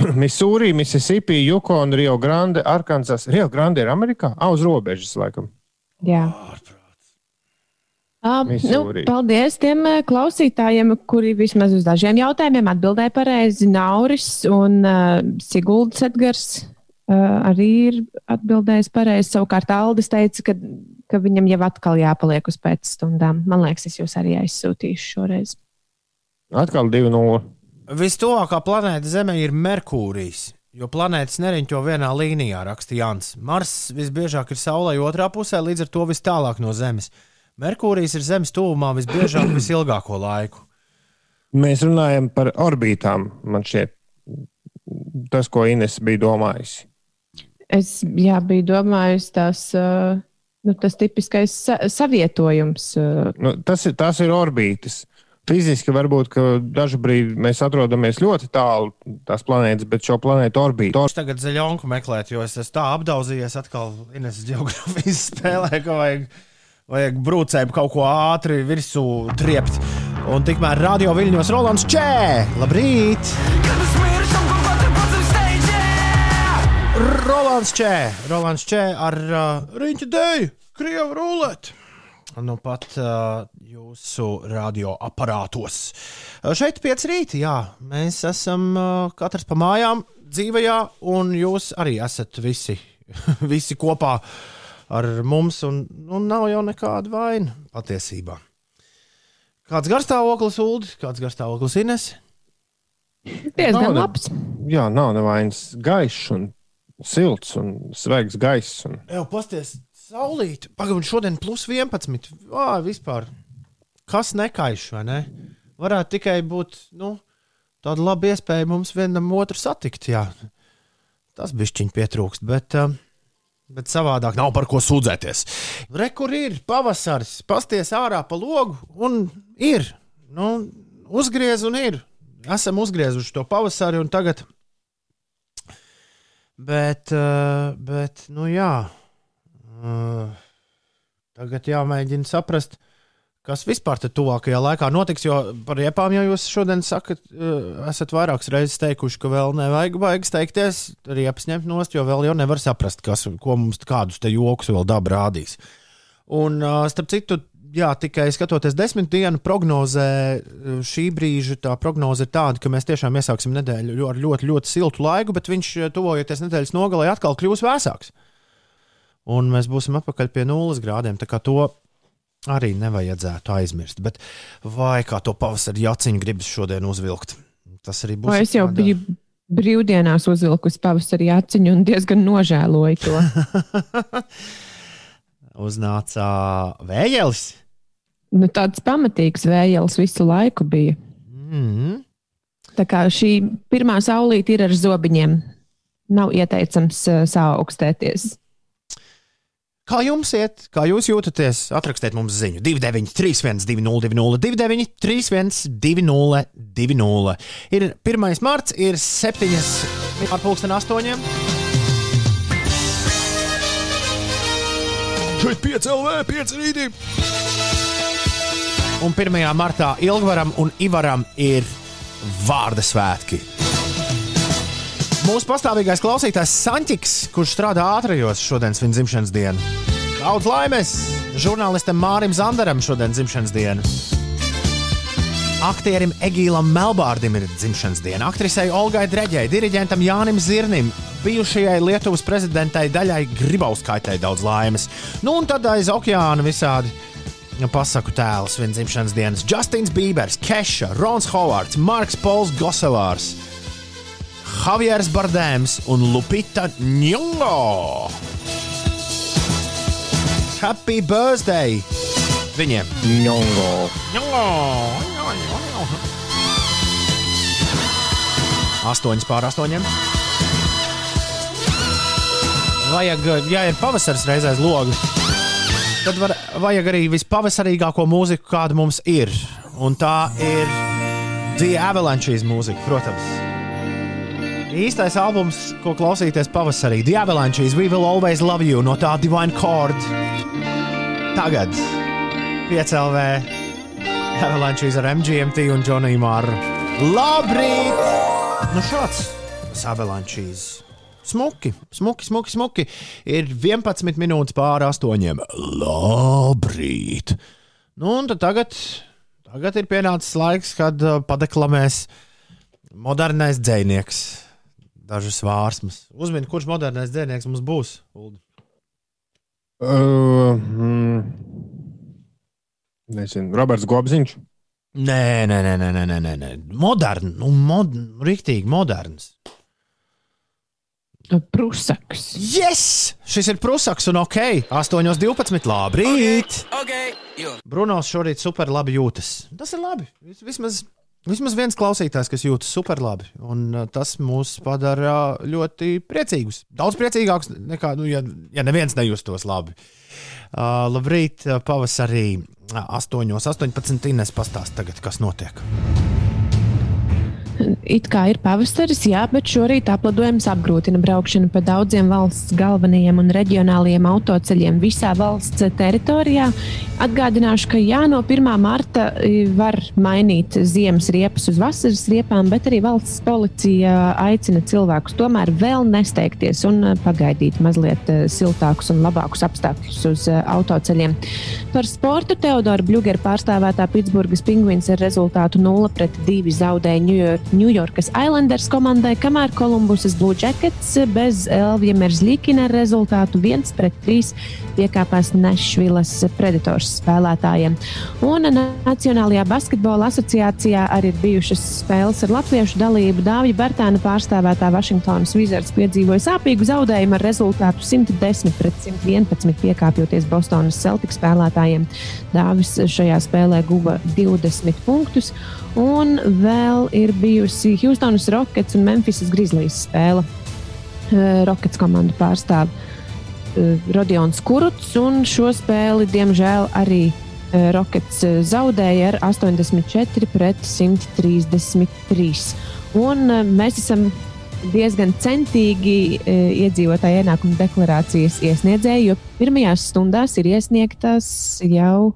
(clears throat) Misūrī, Mississippi, Yukon, Rio Grande, Arkansas. Rio Grande ir Amerikā? Ah, uz robežas, laikam. Jā. Um, nu, Misūrī. paldies tiem klausītājiem, kuri vismaz uz dažiem jautājumiem atbildēja pareizi. Nauris un uh, Siguldas Edgars uh, arī ir atbildējis pareizi. Savukārt Aldis teica, ka, ka viņam jau atkal jāpaliek uz pēcstundām. Man liekas, es jūs arī aizsūtīšu šoreiz. Atkal 2-0. Vistuvākā planēta Zemē ir Merkūrijs. Jo planētas neriņķo vienā līnijā, raksta Jans. Mars visbiežāk ir Saulē otrā pusē, līdz ar to vis tālāk no Zemes. Merkūrijs ir Zemes tuvumā visbiežāk visilgāko laiku. Mēs runājam par orbītām. Man šķiet, tas, ko Ines bija domājusi. Es jā, biju domājis, tas, uh, nu, tas tipiskais sa savietojums. Uh, Nu, tas, ir, tas ir orbītas. Fiziski varbūt ka dažu brīdi mēs atrodamies ļoti tālu no tās planētas, bet šo planētu orbītu. Es tagad zaļonku meklētu, jo es esmu tā apdauzījies atkal Ines geogrāfijas (laughs) spēlē, ka vajag, vajag brūcēm kaut ko ātri virsū triept. Un tikmēr radio viļņos Rolands Čē! Labrīt! Rolands Čē! Rolands Čē ar uh, riņķa dēļu, krievu ruleti! Nu, pat uh, jūsu radioaparātos. Uh, šeit pieci rīti, jā, mēs esam uh, katrs pa mājām, dzīvajā, un jūs arī esat visi, (laughs) visi kopā ar mums, un nu, nav jau nekāda vaina patiesībā. Kāds garstāvoklis, Ulu, kāds garstāvoklis Ines? diezgan Nav ne- labs. Jā, nav nevainas gaišs un silts un svaigs gaiss. Un... Jā, pasties, saulīt, pagaidām, šodien plus 11. Vā, vispār. Kas nekaiš, vai ne? Varētu tikai būt nu, tāda laba iespēja mums vienam otru satikt. Jā. Tas bišķiņ pietrūkst, bet, bet savādāk nav par ko sūdzēties. Rekur ir pavasaris, pasties ārā pa logu un ir. Nu, uzgriez un ir. Esam uzgriezuši to pavasari un tagad. Bet, uh, bet nu jā. Uh, tagad jāmēģina saprast, kas vispār te tuvākajā laikā notiks. Jo par riepām jau jūs šodien sakat, uh, esat vairākas reizes teikuši, ka vēl nevajag vajag steigties, riepas ņemt nost, jo vēl jau nevar saprast, kas, ko mums kādus te joks vēl daba rādīs. Un, starp citu, jā, tikai skatoties desmit dienu prognozē, šī brīža tā prognoze ir tāda, ka mēs tiešām iesāksim nedēļu ar ļoti, ļoti siltu laiku, bet viņš, uh, tuvojoties nedēļas nogalē, atkal kļūs vēsāks. Un mēs būsim atpakaļ pie nulles grādiem. Tā kā to arī nevajadzētu aizmirst. Bet vai kā to pavasarī jaciņu gribas šodien uzvilkt? Tas arī būs. O, es jau kādā- biju brīvdienās uzvilkusi pavasarī aciņu un diezgan nožēloju to. (laughs) Uznāca vējēlis. Nu, tāds pamatīgs vējels visu laiku bija. Mm. Tā kā šī pirmā saulīte ir ar zobiņiem. Nav ieteicams uh, saaugstēties. Kā jums iet? Kā jūs jūtaties? Atrakstiet mums ziņu. 29, 31, 202, 29, 31, 202. Ir 1. marts, ir 7 ar pulksten 8. Šeit 5 LV, 5 rītī. Un 1. martā Ilgvaram un Ivaram ir vārda svētki. Mūsu pastāvīgais klausītājs Sančiks, kurš strādā ātrajos šodienas viņa dzimšanas dienu. Daudz laimes! Žurnālistam Mārim Zandaram šodien dzimšanas diena. Aktierim Egīlam Melbārdim ir dzimšanas diena, aktrisei Olgai Dreģei, diriģentam Jānim Zirnim, bijušajai Lietuvas prezidentai Daļai Gribauskaitai daudz laimes. Nu un tad aiz okeāna visādi pasaku tēls viņa dzimšanas dienas. Justins Bībers, Keša, Rons Hovards, Marks Pols Gosevārs, Javieris Bardēms un Lupita Njungo. Happy birthday! Viņiem. Ņongo. Astoņas pār astoņiem. Vajag, ja ir pavasaris reizēs logs, tad var, vajag arī vispavasarīgāko mūziku, kāda mums ir. Un tā ir The Avalanches mūzika, protams. Īstais albums, ko klausīties pavasarī, The Avalanches, We Will Always Love You no tā Divine Chord. Tagad piecēlvē Avalanches ar MGMT un Džoniju Māru. Labrīt! Nu šāds tas Avalanches. Smuki, smuki, smuki, smuki. Ir 11 minūtes pāri astoņiem. Labrīt! Nu, un tagad, tagad ir pienācis laiks, kad uh, padeklamēs modernais dzinieks. Dažas vārsmas. Uzmini, kurš modernais dzinieks mums būs? Uldi? Uh, mm, nezinu, Roberts Gobziņš. Nē, nē, nē, nē, nē, nē, nē, nē. Modern, nu, mod, rīktīgi moderns. Prusaks. Yes! Šis ir Prusaks un ok. 8,12. Labrīt! Okay, jo. Brunos šorīt super labi jūtas. Tas ir labi. Vis- Vismaz, vismaz viens klausītājs, kas jūtas super labi. Un uh, tas mūs padara ļoti priecīgus. Daudz priecīgākus nekā, nu, ja, ja neviens nejustos labi. Uh, labrīt, uh, pavasarī uh, 8,18. Ines pastāst tagad, kas notiek. It kā ir pavasaris, jā, bet šorīt apladojums apgrūtina braukšanu pa daudziem valsts galvenajiem un reģionālajiem autoceļiem visā valsts teritorijā. Atgādināšu, ka jā, no 1. marta i, var mainīt ziemas riepas uz vasaras riepām, bet arī valsts policija aicina cilvēkus tomēr vēl nesteigties un eh, pagaidīt mazliet eh, siltākus un labākus apstākļus uz autoceļiem. Par sportu Teodora Bļūgera pārstāvētā Pitsburgas pingvīns ar rezultātu 0 pret 2 zaudēja Ņujorkas Islanders komandai, kamēr Kolumbusas Blue Jackets bez Elvija Merzlīkina rezultātu 1 pret 3 piekāpās Nešvilas Predators spēlētājiem. Un Nacionālajā basketbola asociācijā arī ir bijušas spēles ar latviešu dalību. Dāvija Bērtāna pārstāvētā Vašingtonas Wizards piedzīvoja sāpīgu zaudējumu ar rezultātu 110 pret 111 piekāpjoties Bostonas Celtics spēlētājiem. Dāvis šajā spēlē guva 20 punktus. Un vēl ir bijusi Houstonas Rockets un Memphisas Grizzlies spēle. Eh, Rockets komandu pārstāv eh, Rodions Kuruts, un šo spēli, diemžēl, arī eh, Rockets zaudēja ar 84 pret 133. Un mēs esam diezgan centīgi iedzīvotāju ienākumu deklarācijas iesniedzēji, jo pirmajās stundās ir iesniegtas jau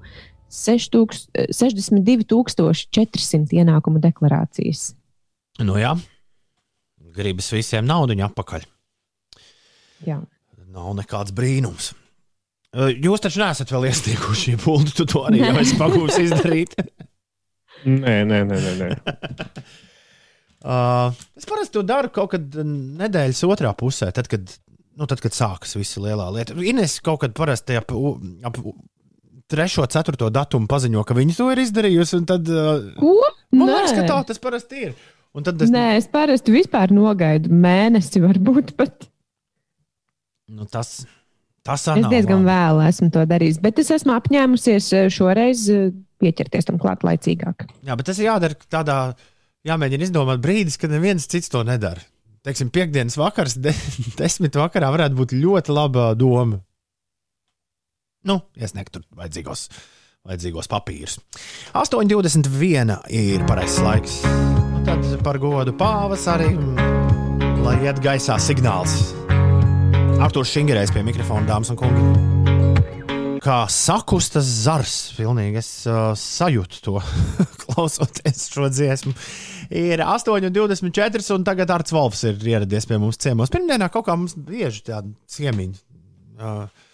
6000 62,400 ienākumu deklarācijas. Nu jā, gribas visiem naudu atpakaļ. Jā. Nav nekāds brīnums. Uh, Jūs taču neesat vēl iesnieguši puldu, tu to arī (laughs) jau esi pagūsi izdarīt. Nē, nē, nē. nē, nē. Uh, (laughs) es parasti to daru kaut kad nedēļas otrā pusē, tad, kad, nu, tad, kad sākas visa lielā lieta. Ines kaut kad parasti ap, ap u- trešo, ceturto datumu paziņo, ka viņi to ir izdarījusi. un Tad, uh, Ko? man liekas, ka tā tas parasti ir. Un tad es, Nē, es parasti vispār nogaidu mēnesi, varbūt pat. nu, tas, tas Es diezgan vēl esmu to darījis, bet es esmu apņēmusies eh, šoreiz eh, pieķerties tam klāt laicīgāk. Jā, bet tas ir jādara tādā, jāmēģina izdomāt brīdis, kad neviens cits to nedara. Teiksim, piekdienas vakars, de, (laughs) desmit vakarā varētu būt ļoti laba doma. Nu, iesniegt tur vajadzīgos, vajadzīgos papīrus. 8,21 ir pareizais laiks. Nu, tad par godu pavasarim, lai iet gaisā signāls. Arktūrs Šingerējs pie mikrofona, dāmas un kungi. Kā sakustas zars, pilnīgi es uh, sajūtu to, (laughs) klausoties šo dziesmu. Ir 8,24, un tagad Arts Volfs ir ieradies pie mums ciemos. Pirmdienā kaut kā mums bieži tāda ciemiņa. Uh,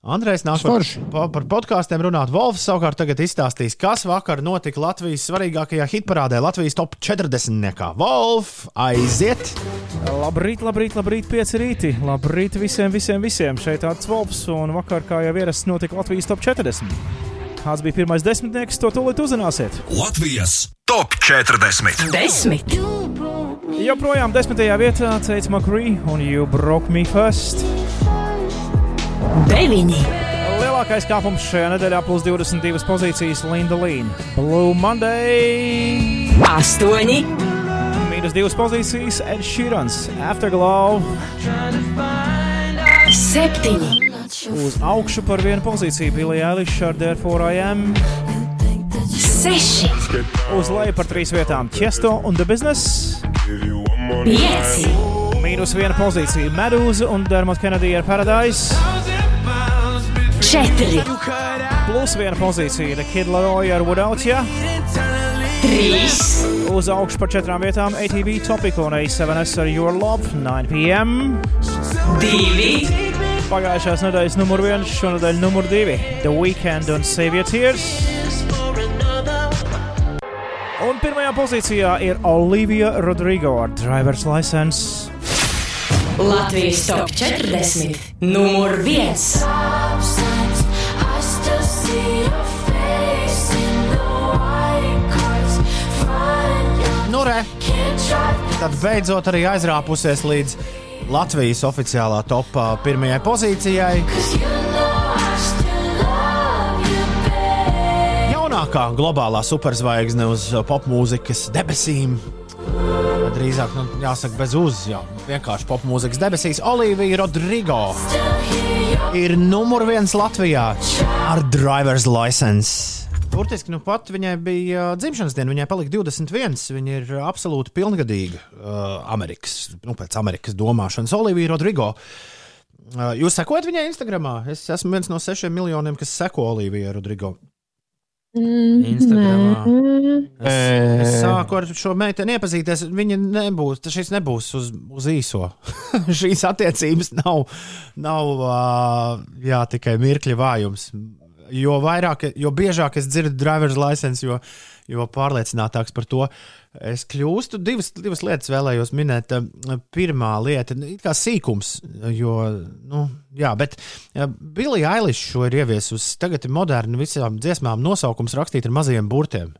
Andrejs nāk par, Forši. pa, par podkāstiem runāt. Volfs savukārt tagad izstāstīs, kas vakar notika Latvijas svarīgākajā hitparādē, Latvijas top 40. Nekā. Wolf, aiziet! Labrīt, labrīt, labrīt, pieci rīti. Labrīt visiem, visiem, visiem. Šeit tāds Volfs, un vakar, kā jau ierasts, notika Latvijas top 40. Kāds bija pirmais desmitnieks, to tūlīt uzzināsiet. Latvijas top 40. Desmit, Joprojām desmitajā vietā teica Makrī un You Broke Me First. Deviņi, Lielākais kāpums šajā nedēļā plus 22 pozīcijas Linda Līna. Blue Monday! 8, Mīnus 2 pozīcijas Ed Sheerans. Afterglow 7, uz augšu par vienu pozīciju Billy Eilish ar Therefore I Am. 6, Uz leju par trīs vietām Tiesto un The Business. 5, Mīnus viena pozīcija Medūza un Dermot Kennedy ar Paradise. 4, Plus viena pozīcija The Kid Laroi ar Without Ya. 3, Uz augšu par četrām vietām ATV Topic un A7S ar Your Love 9pm. 2, Pagājušās nedēļas numur viens, šonadēļ numur divi The Weekend un Save Your Tears. Un pirmajā pozīcijā ir Olivija Rodrigo ar Driver's License. Latvijas top 40, numur 1. Tad beidzot arī aizrāpusies līdz Latvijas oficiālā topā pirmajai pozīcijai. Jaunākā globālā superzvaigzne uz popmūzikas debesīm. Drīzāk, nu, jāsaka, bez uz, jā, vienkārši popmūzikas debesīs. Olivija Rodrigo ir numur viens Latvijā ar driver's license. Burtiski nu pat viņai bija dzimšanas diena, viņai palika 21. Viņa ir absolūti pilngadīga uh, Amerikas, nu, pēc Amerikas domāšanas. Olivija Rodrigo. Uh, jūs sekojat viņai Instagram? Es esmu viens no sešiem miljoniem, kas seko Olivijai Rodrigo. Instagramā. Es, es sāku ar šo meiteni iepazīties. Viņa nebūs, šis nebūs uz, uz īso. (laughs) Šīs attiecības nav, nav uh, jā, tikai mirkļa vājums. Jo vairāk, jo biežāk es dzirdu driver's license, jo, jo pārliecinātāks par to es kļūstu. Divas, divas lietas vēlējos minēt. Pirmā lieta nu, ir kā sīkums, jo, nu, jā, bet Billy Eilish šo ir ieviesusi. Tagad ir moderni visām dziesmām nosaukums rakstīt ar mazajiem burtiem.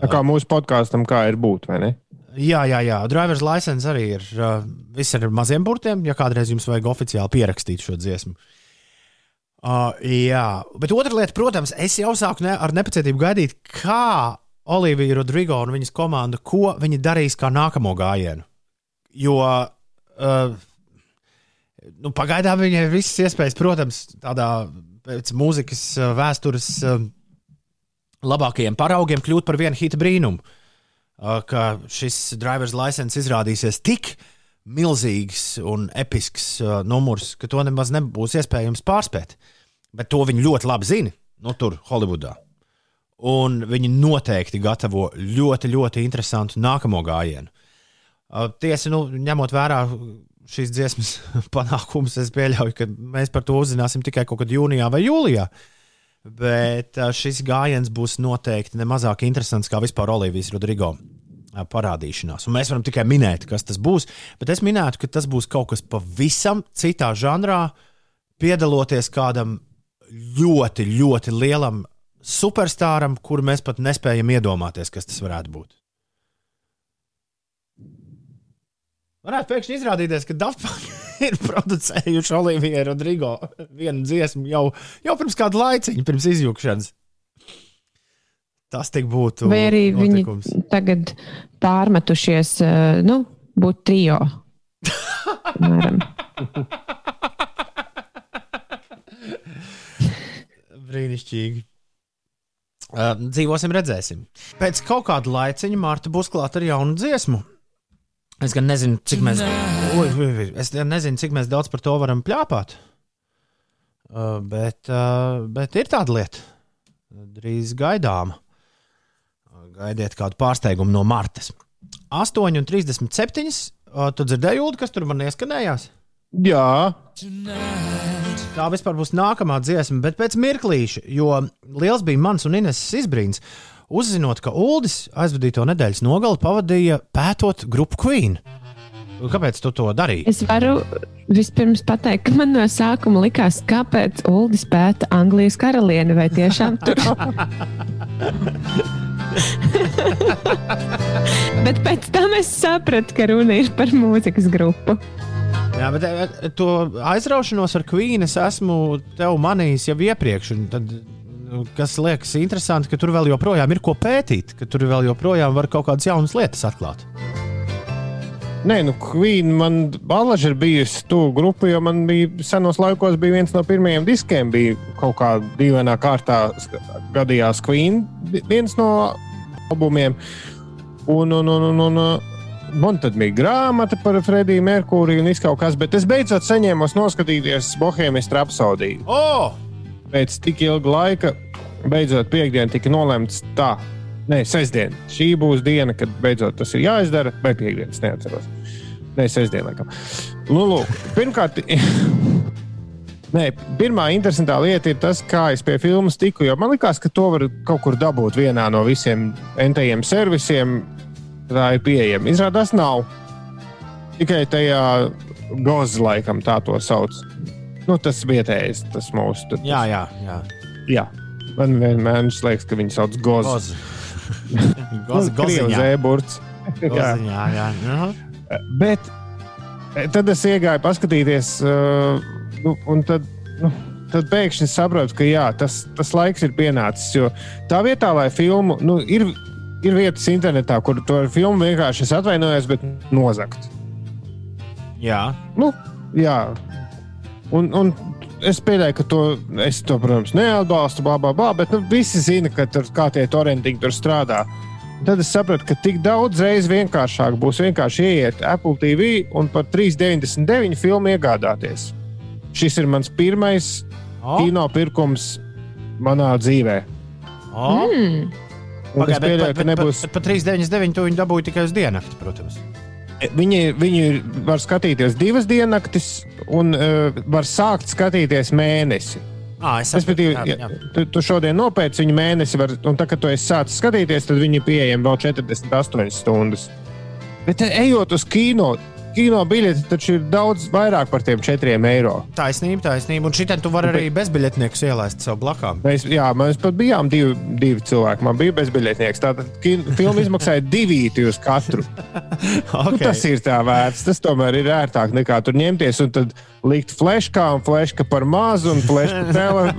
Tā kā mūsu podkāstam, kā ir būt, vai ne? Jā, jā, jā. Driver's license arī ir uh, viss ar maziem burtiem, ja kādreiz jums vajag oficiāli pierakstīt šo dziesmu. Uh, jā, bet otra lieta, protams, es jau sāku ne, ar nepacietību gaidīt, kā Olivija Rodrigo un viņas komanda, ko viņi darīs kā nākamo gājienu. Jo uh, nu, pagaidām viņai visas iespējas, protams, tādā pēc mūzikas uh, vēstures uh, labākajiem paraugiem kļūt par vienu hita brīnumu. Uh, ka šis driver's license izrādīsies tik milzīgs un episks uh, numurs, ka to nemaz nebūs iespējams pārspēt. Bet to viņi ļoti labi zina, nu, tur, Holivudā. Un viņi noteikti gatavo ļoti, ļoti interesantu nākamo gājienu. Uh, tiesa, nu, ņemot vērā šīs dziesmas (laughs) panākumus, es pieļauju, ka mēs par to uzzināsim tikai kaut kad jūnijā vai jūlijā. Bet uh, šis gājiens būs noteikti nemazāk interesants kā vispār Olivijas Rodrigo parādīšanās. Un mēs varam tikai minēt, kas tas būs. Bet es minētu, ka tas būs kaut kas pavisam citā žanrā, piedaloties kādam ļoti, ļoti lielam superstāram, kuru mēs pat nespējam iedomāties, kas tas varētu būt. Varētu pēkšņi izrādīties, ka Dafpunk (laughs) ir producējuši Olivijai Rodrigo vienu dziesmu jau, jau pirms kāda laiciņa, pirms izjūkšanas. Tas tik būtu. Vai arī notikums. viņi tagad pārmetušies, eh, nu, būt trijo. (laughs) Brīnišķīgi. Uh, dzīvosim, redzēsim. Pēc kaut kāda laiciņa Marta būs klāta ar jaunu dziesmu. Es gan nezinu, cik mēs, ui, ui, ui, es gan nezinu, cik mēs daudz par to varam plāpāt. Uh, bet, uh, bet ir tāda lieta, drīz gaidāma. Gaidiet kādu pārsteigumu no Martas. 8,37. Uh, tu dzirdēji, Ulu, kas tur man ieskanējās? Jā, Tā vispār būs nākamā dziesma, bet pēc mirklīša, jo liels bija mans un Ines izbrīns. Uzzinot, ka Uldis aizvadīto nedēļas nogali pavadīja pētot grupu Queen. Kāpēc tu to darīji? Es varu vispirms pateikt, ka man no sākuma likās, kāpēc Uldis pēta Anglijas karalieni vai tiešām tur. (laughs) (laughs) Bet pēc tam es sapratu, ka runa ir par mūzikas grupu. Jā, bet eh, to aizraušanos ar Queen es esmu tev manījis jau iepriekš. Tad, nu, kas liekas interesanti, ka tur vēl joprojām ir ko pētīt, ka tur vēl joprojām var kaut kādas jaunas lietas atklāt. Nē, nu, Queen man balaži ir bijusi tuvu grupa, jo man bija senos laikos bija viens no pirmajiem diskiem, bija kaut kā dīvainā kārtā gadījās Queen, vi- viens no albumiem. Un, un, un, un, un, man tad bija grāmata par Frediju Merkūriju un viss kaut kas, bet es beidzot saņēmu noskatīties Bohēmijas rapsodiju. Oh! Pēc tik ilga laika, beidzot piekdienā tika nolemts tā. Nē, sestdiena. Šī būs diena, kad beidzot tas ir jāizdara. Vai piekdienas, neatceros. Nē, sestdiena, laikam. Nu, lūk, pirmkārt, (laughs) Nē, pirmā interesantā lieta ir tas, kā es pie filmas tiku. Man liekas, ka to var kaut kur dabūt vienā no visiem NTM servisiem. Tā ir pieejama. Izrādās, nav. Tikai tajā gozā, laikam, tā to sauc. Nu, tas vietējais, tas mūsu. Tas, Jā, jā, jā. jā. Man vienmēr liekas, ka viņi sauc gozu. Goza. (laughs) Krievijas goziņā. zēburts. (laughs) Jā. Goziņā, jā. Aha. Bet eh, tad es iegāju paskatīties, uh, nu, un tad, nu, tad pēkšņi sapratu, ka jā, tas, tas laiks ir pienācis. Jo tā vietā, lai filmu, nu, ir, ir vietas internetā, kur to filmu vienkārši es atvainojos, bet nozagt. jā. Nu, jā. Un, un es pieļauju, ka to, es to, protams, neatbalstu, bla, bla, bla, bet nu, visi zina, ka tur, kā tie torrentiņi tur strādā. Tad es sapratu, ka tik daudz reizes vienkāršāk būs vienkārši ieiet Apple TV un par 3,99 filmu iegādāties. Šis ir mans pirmais O, kino pirkums manā dzīvē. o. Mm. Un Pagaid, es pieļauju, ka nebūs. Bet par 3,99 to viņi dabūja tikai uz diennakti, protams. Viņi, viņi var skatīties divas diennaktis un uh, var sākt skatīties mēnesi. Ah, es Respektīvi, jā, jā. tu, tu šodien nopērci viņu mēnesi, var, un tā, kad tu esi sācis skatīties, tad viņi ir pieejami vēl 48 stundas. Bet eh, ejot uz kino, kino biļeti taču ir daudz vairāk par tiem 4 eiro. Taisnība, taisnība. Un šitien tu vari arī bezbiļetniekus ielaist sev blakām. Mēs, jā, mēs pat bijām divi, divi cilvēki. Man bija bezbiļetnieks. Tātad filma izmaksāja (laughs) divīti uz katru. (laughs) Okay. Nu, tas ir tā vērts. Tas tomēr ir ērtāk nekā tur ņemties un tad likt fleškā un fleška par mazu un fleška (laughs) tele.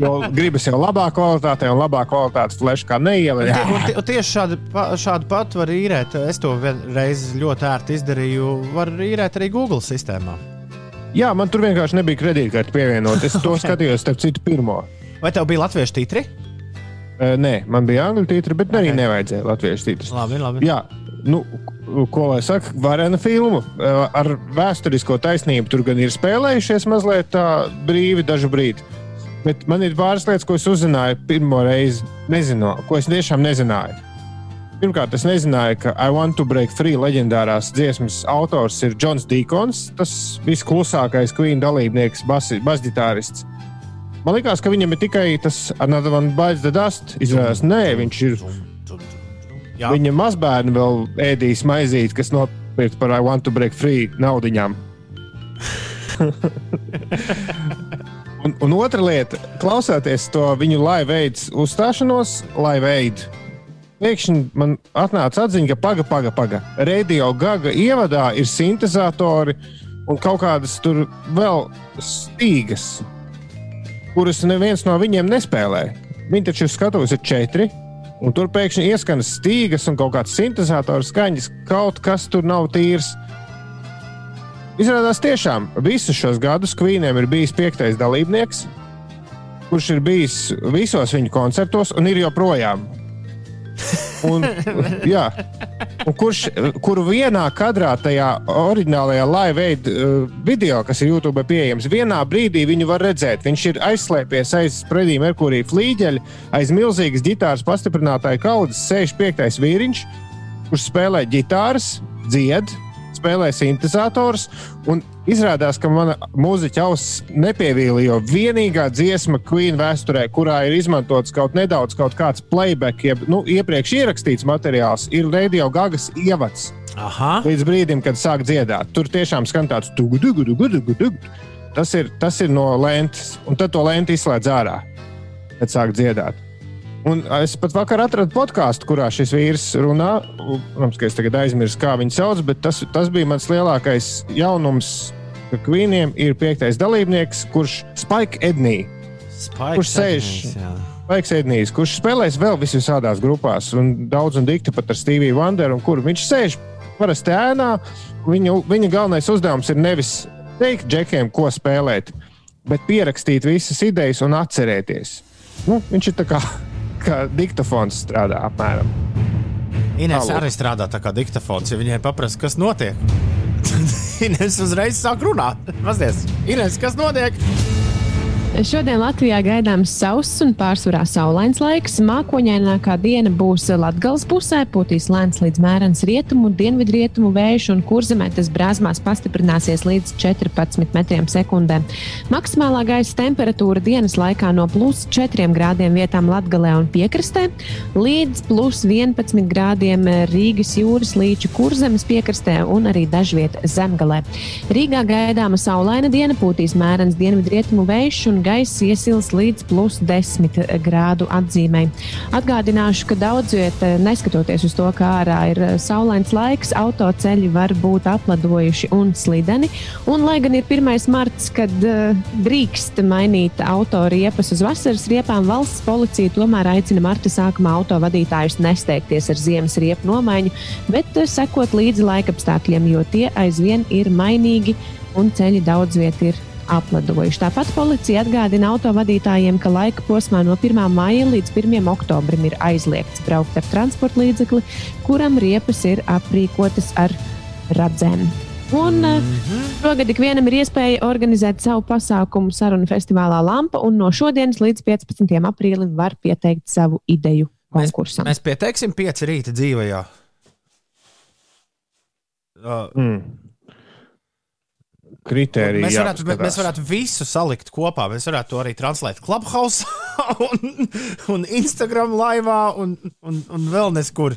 Jo gribas jau labā kvalitātē un labā kvalitātes fleškā neielikt. Tie, tieši šādu, šādu pat var īrēt. Es to vienreiz ļoti ērti izdarīju. Var īrēt arī Google sistēmā. Jā, man tur vienkārši nebija kredītkarte pievienot. Es to (laughs) skatījos, starp citu, pirmo. Vai tev bija latviešu titri? Uh, nē, man bija angļu tītra, bet arī Ok. nevajadzēja latviešu tītras. Labi, labi. Jā, nu, ko lai saka, varena filma uh, ar vēsturisko taisnību. Tur gan ir spēlējušies mazliet tā brīvi dažu brīdi. Bet man ir pāris lietas, ko es uzzināju pirmo reizi. Nezinu, ko es tiešām nezināju. Pirmkārt, es nezināju, ka I Want to Break Free leģendārās dziesmas autors ir Džons Dīkons, tas visklusākais Queen dalībnieks, basģitārists. Man liekas, ka viņam ir tikai tas Another One Bites the Dust. Izrādās, nē, viņš ir Jā, Viņa mazbērni vēl ēdīs maizīti, kas nopirkt par I want to break free naudiņām. (laughs) un, un otra lieta, klausoties to viņu live aids uzstāšanos, live aid. Pēkšņi man atnāca atziņa, ka paga, paga, paga. Radio gaga ievadā ir sintezatori un kaut kādas tur vēl stīgas, kuras neviens no viņiem nespēlē. Viņi taču skatos ir četri, Un tur pēkšņi ieskan stīgas un kaut kāds sintetizators skaņas, kaut kas tur nav tīrs. Izrādās, tiešām visus šos gadus Kvīniem ir bijis piektais dalībnieks, kurš ir bijis visos viņu koncertos un ir joprojām. Un, (laughs) jā, un kurš, kuru vienā kadrā, tajā oriģinālajā live aid uh, video, kas ir YouTube pieejams, vienā brīdī viņu var redzēt. Viņš ir aizslēpies aiz Fredija Merkurija flīģeļa, aiz milzīgas ģitāras pastiprinātāja kaudzes, 65. vīriņš, kurš spēlē ģitāras, dzied, spēlē sintetizators. Izrādās, ka mana mūziķa auss nepievīla, jo vienīgā dziesma Queen vēsturē, kurā ir izmantots kaut nedaudz kaut kāds playback, jeb nu, iepriekš ierakstīts materiāls, ir Radio Gagas ievads. Aha. Līdz brīdim, kad sāk dziedāt, tur tiešām skan tāds tugu, ka viņu Queeniem ir piektais dalībnieks, kurš Spike Edney. Spikes Kurš sēž? Spike Edney's, kurš spēlēs vēl visādās grupās, un daudz un dikti pat ar Steviju Vanderu, un kur viņš sēž parasti ēnā. Viņa, viņa galvenais uzdevums ir nevis teikt džekiem, ko spēlēt, bet pierakstīt visas idejas un atcerēties. Nu, viņš ir tā kā, (laughs) kā diktafons strādā apmēram. Halo. arī strādā tā kā diktafons. Ja viņai paprasta, kas notiek, (laughs) tad Ines uzreiz sāk runāt. Mazliet, Ines, kas notiek? Šodien Latvijā gaidāms sauss un pārsvarā saulains laiks. Mākoņainākā diena būs Latvijas pusē, pūtīs lēns līdz mērens rietumu, dienvidrietumu vējš un kurzemē tas brāzmās pastiprināsies līdz 14 metriem sekundē. Maksimālā gaisa temperatūra dienas laikā no plus 4 grādiem vietām Latgalē un piekrastē līdz plus 11 grādiem Rīgas jūras līča kurzemes piekrastē un arī dažviet zemgalē. Rīgā gaidāma saulaina diena, pūtīs mērens dienvidrietumu vējš un gaisa iesils līdz plus 10 grādu atzīmei. Atgādināšu, ka daudz vietā, neskatoties uz to, kā ārā ir saulains laiks, autoceļi var būt apladojuši un slideni. Un, lai gan ir 1. marts, kad uh, drīkst mainīt auto riepas uz vasaras riepām, valsts policija tomēr aicina marta sākumā autovadītājus nesteigties ar ziemas riepu nomaiņu, bet uh, sekot līdzi laikapstākļiem, jo tie aizvien ir mainīgi un ceļi daudz vietā ir apladojuši. Tāpat policija atgādina autovadītājiem, ka laika posmā no 1. maija līdz 1. oktobrim ir aizliegts braukt ar transporta līdzekli, kuram riepas ir aprīkotas ar radzēm. Un mm -hmm. šogad ikvienam ir iespēja organizēt savu pasākumu sarunu festivālā Lampa, un no šodienas līdz 15. aprīlim var pieteikt savu ideju Mēs, konkursam. mēs pieteiksim pieci rīta dzīvajā. Uh, Mm. Kritērija. Mēs varētu, jāpaskatās. mēs varētu visu salikt kopā. Mēs varētu to arī translēt Clubhouse, (laughs) un, un Instagram laivā, un, un, un vēl neskur.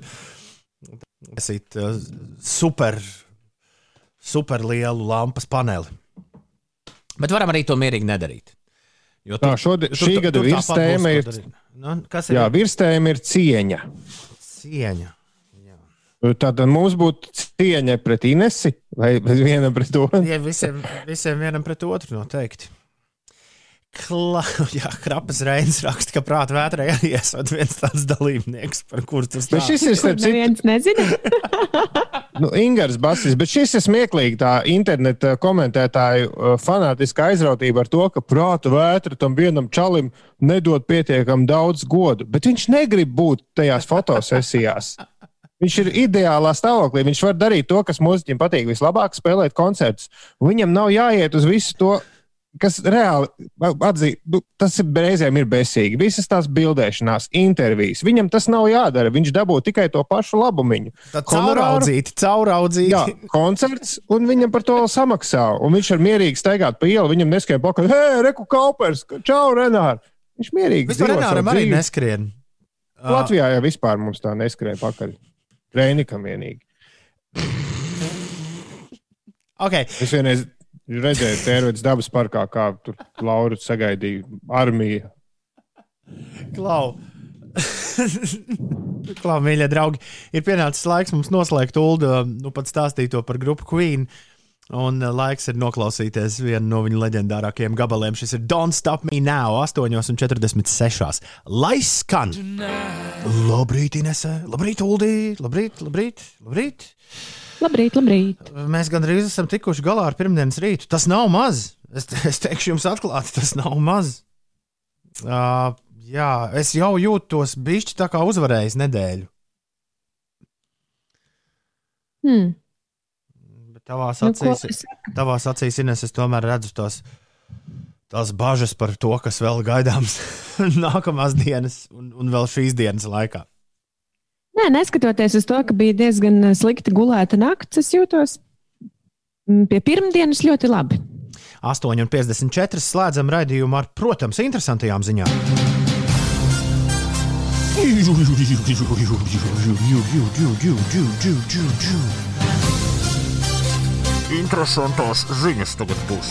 Tas ir uh, super, super lielu lampas paneli. Bet varam arī to mierīgi nedarīt. Jo Tā, šodien, šī gada virstēma ir, Nu, kas ir jā, virstēma ir cieņa. cieņa? Tad mums būtu cieņa pret Inesi vai viena pret otru. Ja visiem, visiem vienam pret otru noteikti. Kla, (laughs) jā, Krapas Reinas raksta, ka prāta vētrai arī esot viens tāds dalībnieks, par kuru tas Bet šis ir starp citu, Neviens nezina. (laughs) nu, Ingūns Basis, bet šis ir smieklīgi. Tā interneta komentētāju uh, fanātiska aizrautība ar to, ka prāta vētra tam vienam čalim nedod pietiekami daudz godu. Bet viņš negrib būt tajās fotosesijās. (laughs) Viņš ir ideālā stāvoklī. Viņš var darīt to, kas mūziķim patīk vislabāk, spēlēt koncertus. Viņam nav jāiet uz visu to, kas reāli atzīst, nu, tas ir reizēm ir besīgi. Visas tās bildēšanās, intervijas. Viņam tas nav jādara. Viņš dabū tikai to pašu labumu. Cauraudzīt, cauraudzīt. Jā, koncerts, un viņam par to samaksā. Un viņš var mierīgi staigāt pa ielu. Viņam neskrien pakaļ, hei, reku kaupers, čau, Renār. Viņš mierīgi Vispār Renāram arī neskrien. Latvijā jau vispār mums tā neskrēja pakaļ. Reinikam vienīgi. Okay. Es vienreiz redzēju, Tērvets dabas parkā, kā tur Laura sagaidīja armiju. Klau. Klau, mīļie draugi, ir pienācis laiks mums noslēgt ULDU, nu pat stāstīto par grupu Queen. Un uh, laiks ir noklausīties vienu no viņu leģendārākajiem gabaliem. Šis ir Don't Stop Me Now, 8,46. Lai skan! Labrīt, Inese! Labrīt, Uldī! Labrīt, labrīt, labrīt! Labrīt, labrīt. Mēs gandrīz esam tikuši galā ar pirmdienas rītu. Tas nav maz. Es, es teikšu jums atklāti, tas nav maz. Uh, jā, es jau jūtos bišķi tā kā uzvarējis nedēļu. Hmm. Tavās Nu, acīs, es saku? tavās acīs Ines, es tomēr redzu tās, tās bažas par to, kas vēl gaidāms nākamās dienas un, un vēl šīs dienas laikā. Nē, neskatoties uz to, ka bija diezgan eh, slikti gulēta naktis, es jūtos mm, pie pirmdienas ļoti labi. 8,54 slēdzam raidījumu ar, protams, interesantajām ziņām. Interesantās ziņas tagad būs.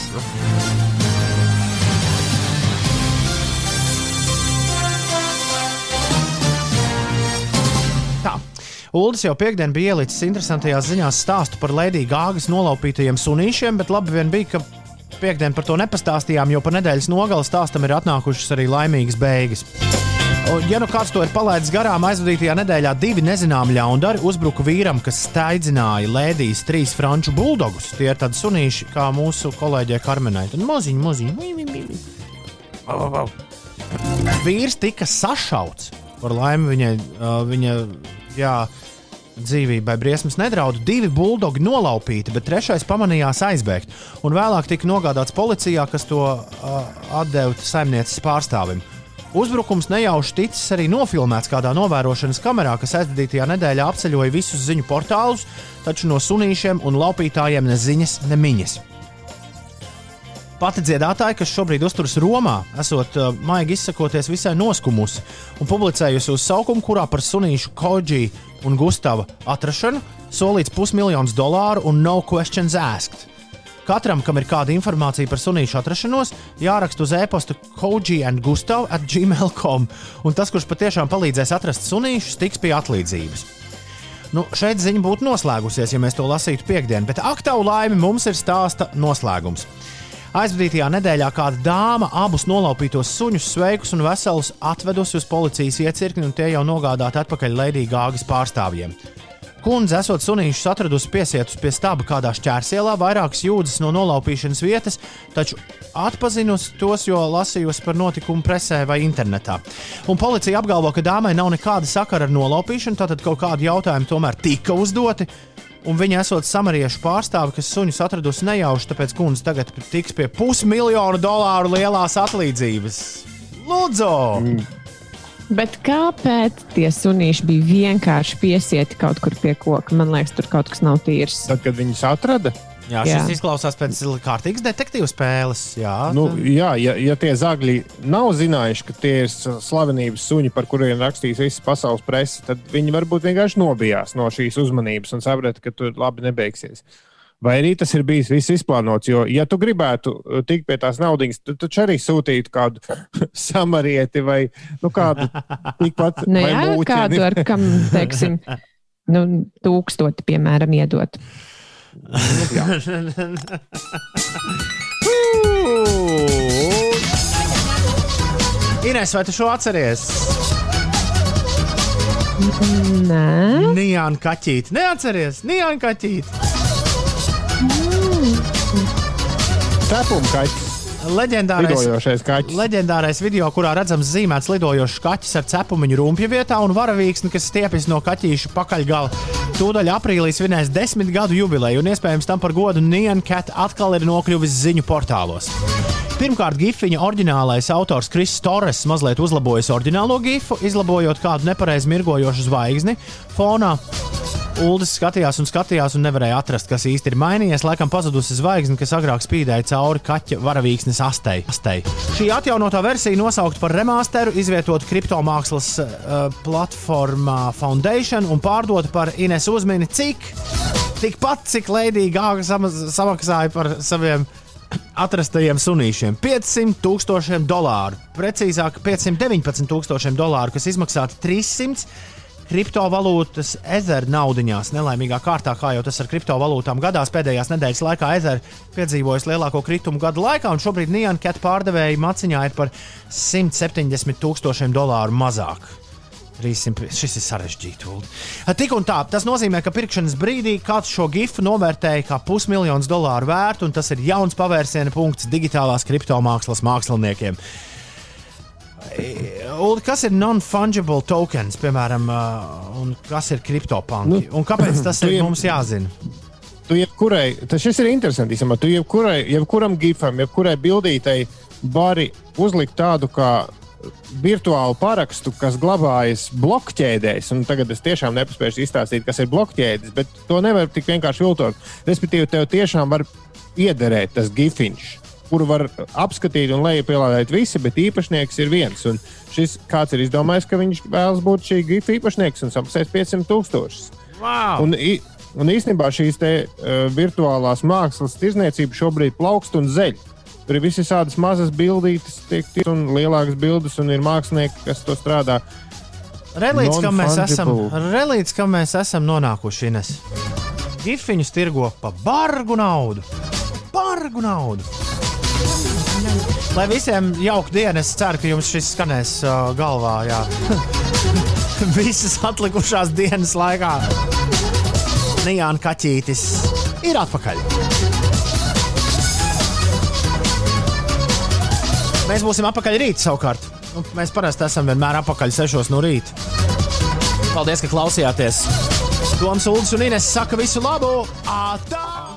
Ja? Uldis jau piekdien bija ielicis interesantajās ziņās stāstu par Lēdijas gāgas nolaupītajiem sunīšiem, bet labi vien bija, ka piekdien par to nepastāstījām, jo pa nedēļas nogalu stāstam ir atnākušas arī laimīgas beigas. Ja nu kāds to ir palaidis garām, aizvadītajā nedēļā divi nezināmi ļaundari uzbruka vīram, kas steidzināja Lēdijas trīs franču buldogus. Tie ir tādi sunīši, kā mūsu kolēģei Karmenai. Tad maziņi, maziņi. Vīrs tika sašauts. Par laimi viņai, viņa jā, dzīvībai briesmas nedraud. Divi buldogi nolaupīti, bet trešais pamanījās aizbēgt. Un vēlāk tika nogādāts policijā, kas to uh, atdeva saimnieces pārstāvim. Uzbrukums nejauši ticis arī nofilmēts kādā novērošanas kamerā, kas aizvadītajā nedēļā apceļoja visus ziņu portālus, taču no sunīšiem un laupītājiem ne ziņas, ne miņas. Pati dziedātāja, kas šobrīd uzturas Romā, esot uh, maigi izsakoties visai noskumusi un publicējusi uzsaukumu, kurā par sunīšu Koģi un Gustava atrašanu solīts pusmiljons dolāru un no questions asked. Katram, kam ir kāda informācija par sunīšu atrašanos, jāraksta uz e-pasta Koji and Gustav at gmail.com, un tas, kurš patiešām palīdzēs atrast sunīšus, tiks pie atlīdzības. Nu, šeit ziņa būtu noslēgusies, ja mēs to lasītu piekdien, bet aktuālu laimi mums ir stāsta noslēgums. Aizvadītajā nedēļā kāda dāma abus nolaupītos suņus, sveikus un veselus, atvedusi uz policijas iecirkni, un tie jau nogādāti atpakaļ Lēdijas gāgas pārstāvjiem. Kundze, esot sunīšus atradusi piesietus pie stūra kādā šķērsielā, vairākas jūdzes no nolaupīšanas vietas, taču atpazinusi tos, jo lasījusi par notikumu presē vai internetā. Un policija apgalvo, ka dāmai nav nekāda sakara ar nolaupīšanu, tātad kaut kādi jautājumi tomēr tika uzdoti. Un viņa esot samariešu pārstāve, kas suņus atradusi nejauši, tāpēc kundze tagad tiks pie pusmiljonu dolāru lielās atlīdzības. Lūdzu! Mm. Bet kāpēc tie sunīši bija vienkārši piesieti kaut kur pie koka? Man liekas, tur kaut kas nav tīrs. Tad, kad viņus atrada, Jā, šis jā. izklausās pēc kārtīgas detektīvu spēles. Jā, nu, jā ja, ja tie zagļi nav zinājuši, ka tie ir slavenības suņi, par kuriem rakstīs visas pasaules presa, tad viņi varbūt vienkārši nobijās no šīs uzmanības un saprata, ka tur labi nebeigsies. Vai arī tas ir bijis viss izplānots? Jo, ja tu gribētu uh, tikt pie tās naudas, tad tu taču arī sūtītu kādu (laughs) samarieti vai nu, kādu tikpat (laughs) nu, jā, kādu ar kam, teiksim, (laughs) nu, tūkstoti, piemēram, iedot. Ines, vai tu šo atceries? Nē, Nijāna kaķīte. Neatceries, Nijāna kaķīte. Cepuma kaķis. Leģendārais, leģendārais video, kurā redzams zīmēts lidojošs kaķis ar cepumiņu rumpju vietā un varavīksni, kas stiepjas no kaķīša pakaļgala. Tūdaļ aprīlī svinēs desmit gadu jubileju, un iespējams tam par godu Nian Cat atkal ir nokļuvis ziņu portālos. Pirmkārt, gifiņa oriģinālais autors Kris Torres mazliet uzlabojis oriģinālo gifu, izlabojot kādu nepareizi mirgojošu zvaigzni fonā. Uldis skatījās un skatījās, un nevarēja atrast, kas īsti ir mainījies. Laikam pazudusi zvaigzne, kas agrāk spīdēja cauri kaķa varavīksnes astei. astei. Šī atjaunotā versija nosaukta par remasteru, izvietota kriptomākslas uh, platformā Foundation un pārdota par Ines uzmini, cik tikpat, cik Lēdija Gāga samaksāja par saviem (coughs) atrastajiem sunīšiem. 500 tūkstošiem dolāru, precīzāk 519 tūkstošiem dolāru, kas izmaksāti 300 kriptovalūtas ezera naudiņās. Nelaimīgā kārtā, kā jau tas ar kriptovalūtām gadās, pēdējās nedēļas laikā ezera piedzīvojis lielāko kritumu gadu laikā, un šobrīd Nianket pārdevēja maciņā ir par 170 tūkstošiem dolāru mazāk. 300, šis ir sarežģīti. Tik un tā, tas nozīmē, ka pirkšanas brīdī kāds šo gifu novērtēja kā pusmiljonu dolāru vērtu, un tas ir jauns pavērsiena punkts digitālās kriptomākslas māksliniekiem. Ulu, kas ir non-fungible tokens, piemēram, uh, un kas ir kriptopanki? Nu, un kāpēc (clears throat) tas ir mums jāzina? Tu jebkurai, tas ir interesanti. Īstenībā. Tu jebkurai, jebkuram gifam, jebkurai bildītei vari uzlikt tādu kā virtuālu parakstu, kas glabājas blokķēdēs. Tagad es tiešām nepaspēju izstāstīt, kas ir blokķēdes, bet to nevar tik vienkārši viltot. Respektīvi, tev tiešām var iederēt tas gifiņš kuru var apskatīt un lejupielādēt visi, bet īpašnieks ir viens. Un šis kāds ir izdomājis, ka viņš vēlas būt šī grifa īpašnieks un samaksās 500 tūkstošus. Wow. Un, un īstenībā šīs te, uh, virtuālās mākslas tirzniecība šobrīd plaukst un zeļ. Tur ir visas tādas mazas bildītas, tiek, un lielākas bildes, un ir mākslinieki, kas to strādā. Relīds, kam mēs esam, relīds, kam mēs esam nonākuši, Ines. Gifiņus tirgo par bargu naudu. Bargu naudu. Lai visiem jauka diena, es ceru, ka jums šis skanēs uh, galvā. (laughs) Visas atlikušās dienas laikā. Nijāna Kaķītis ir atpakaļ. Mēs būsim atpakaļ rīt savukārt. Nu, mēs parasti esam vienmēr atpakaļ 6 no rīta. Paldies, ka klausījāties! Toms Ulds un Ines saka visu labu! Ātā!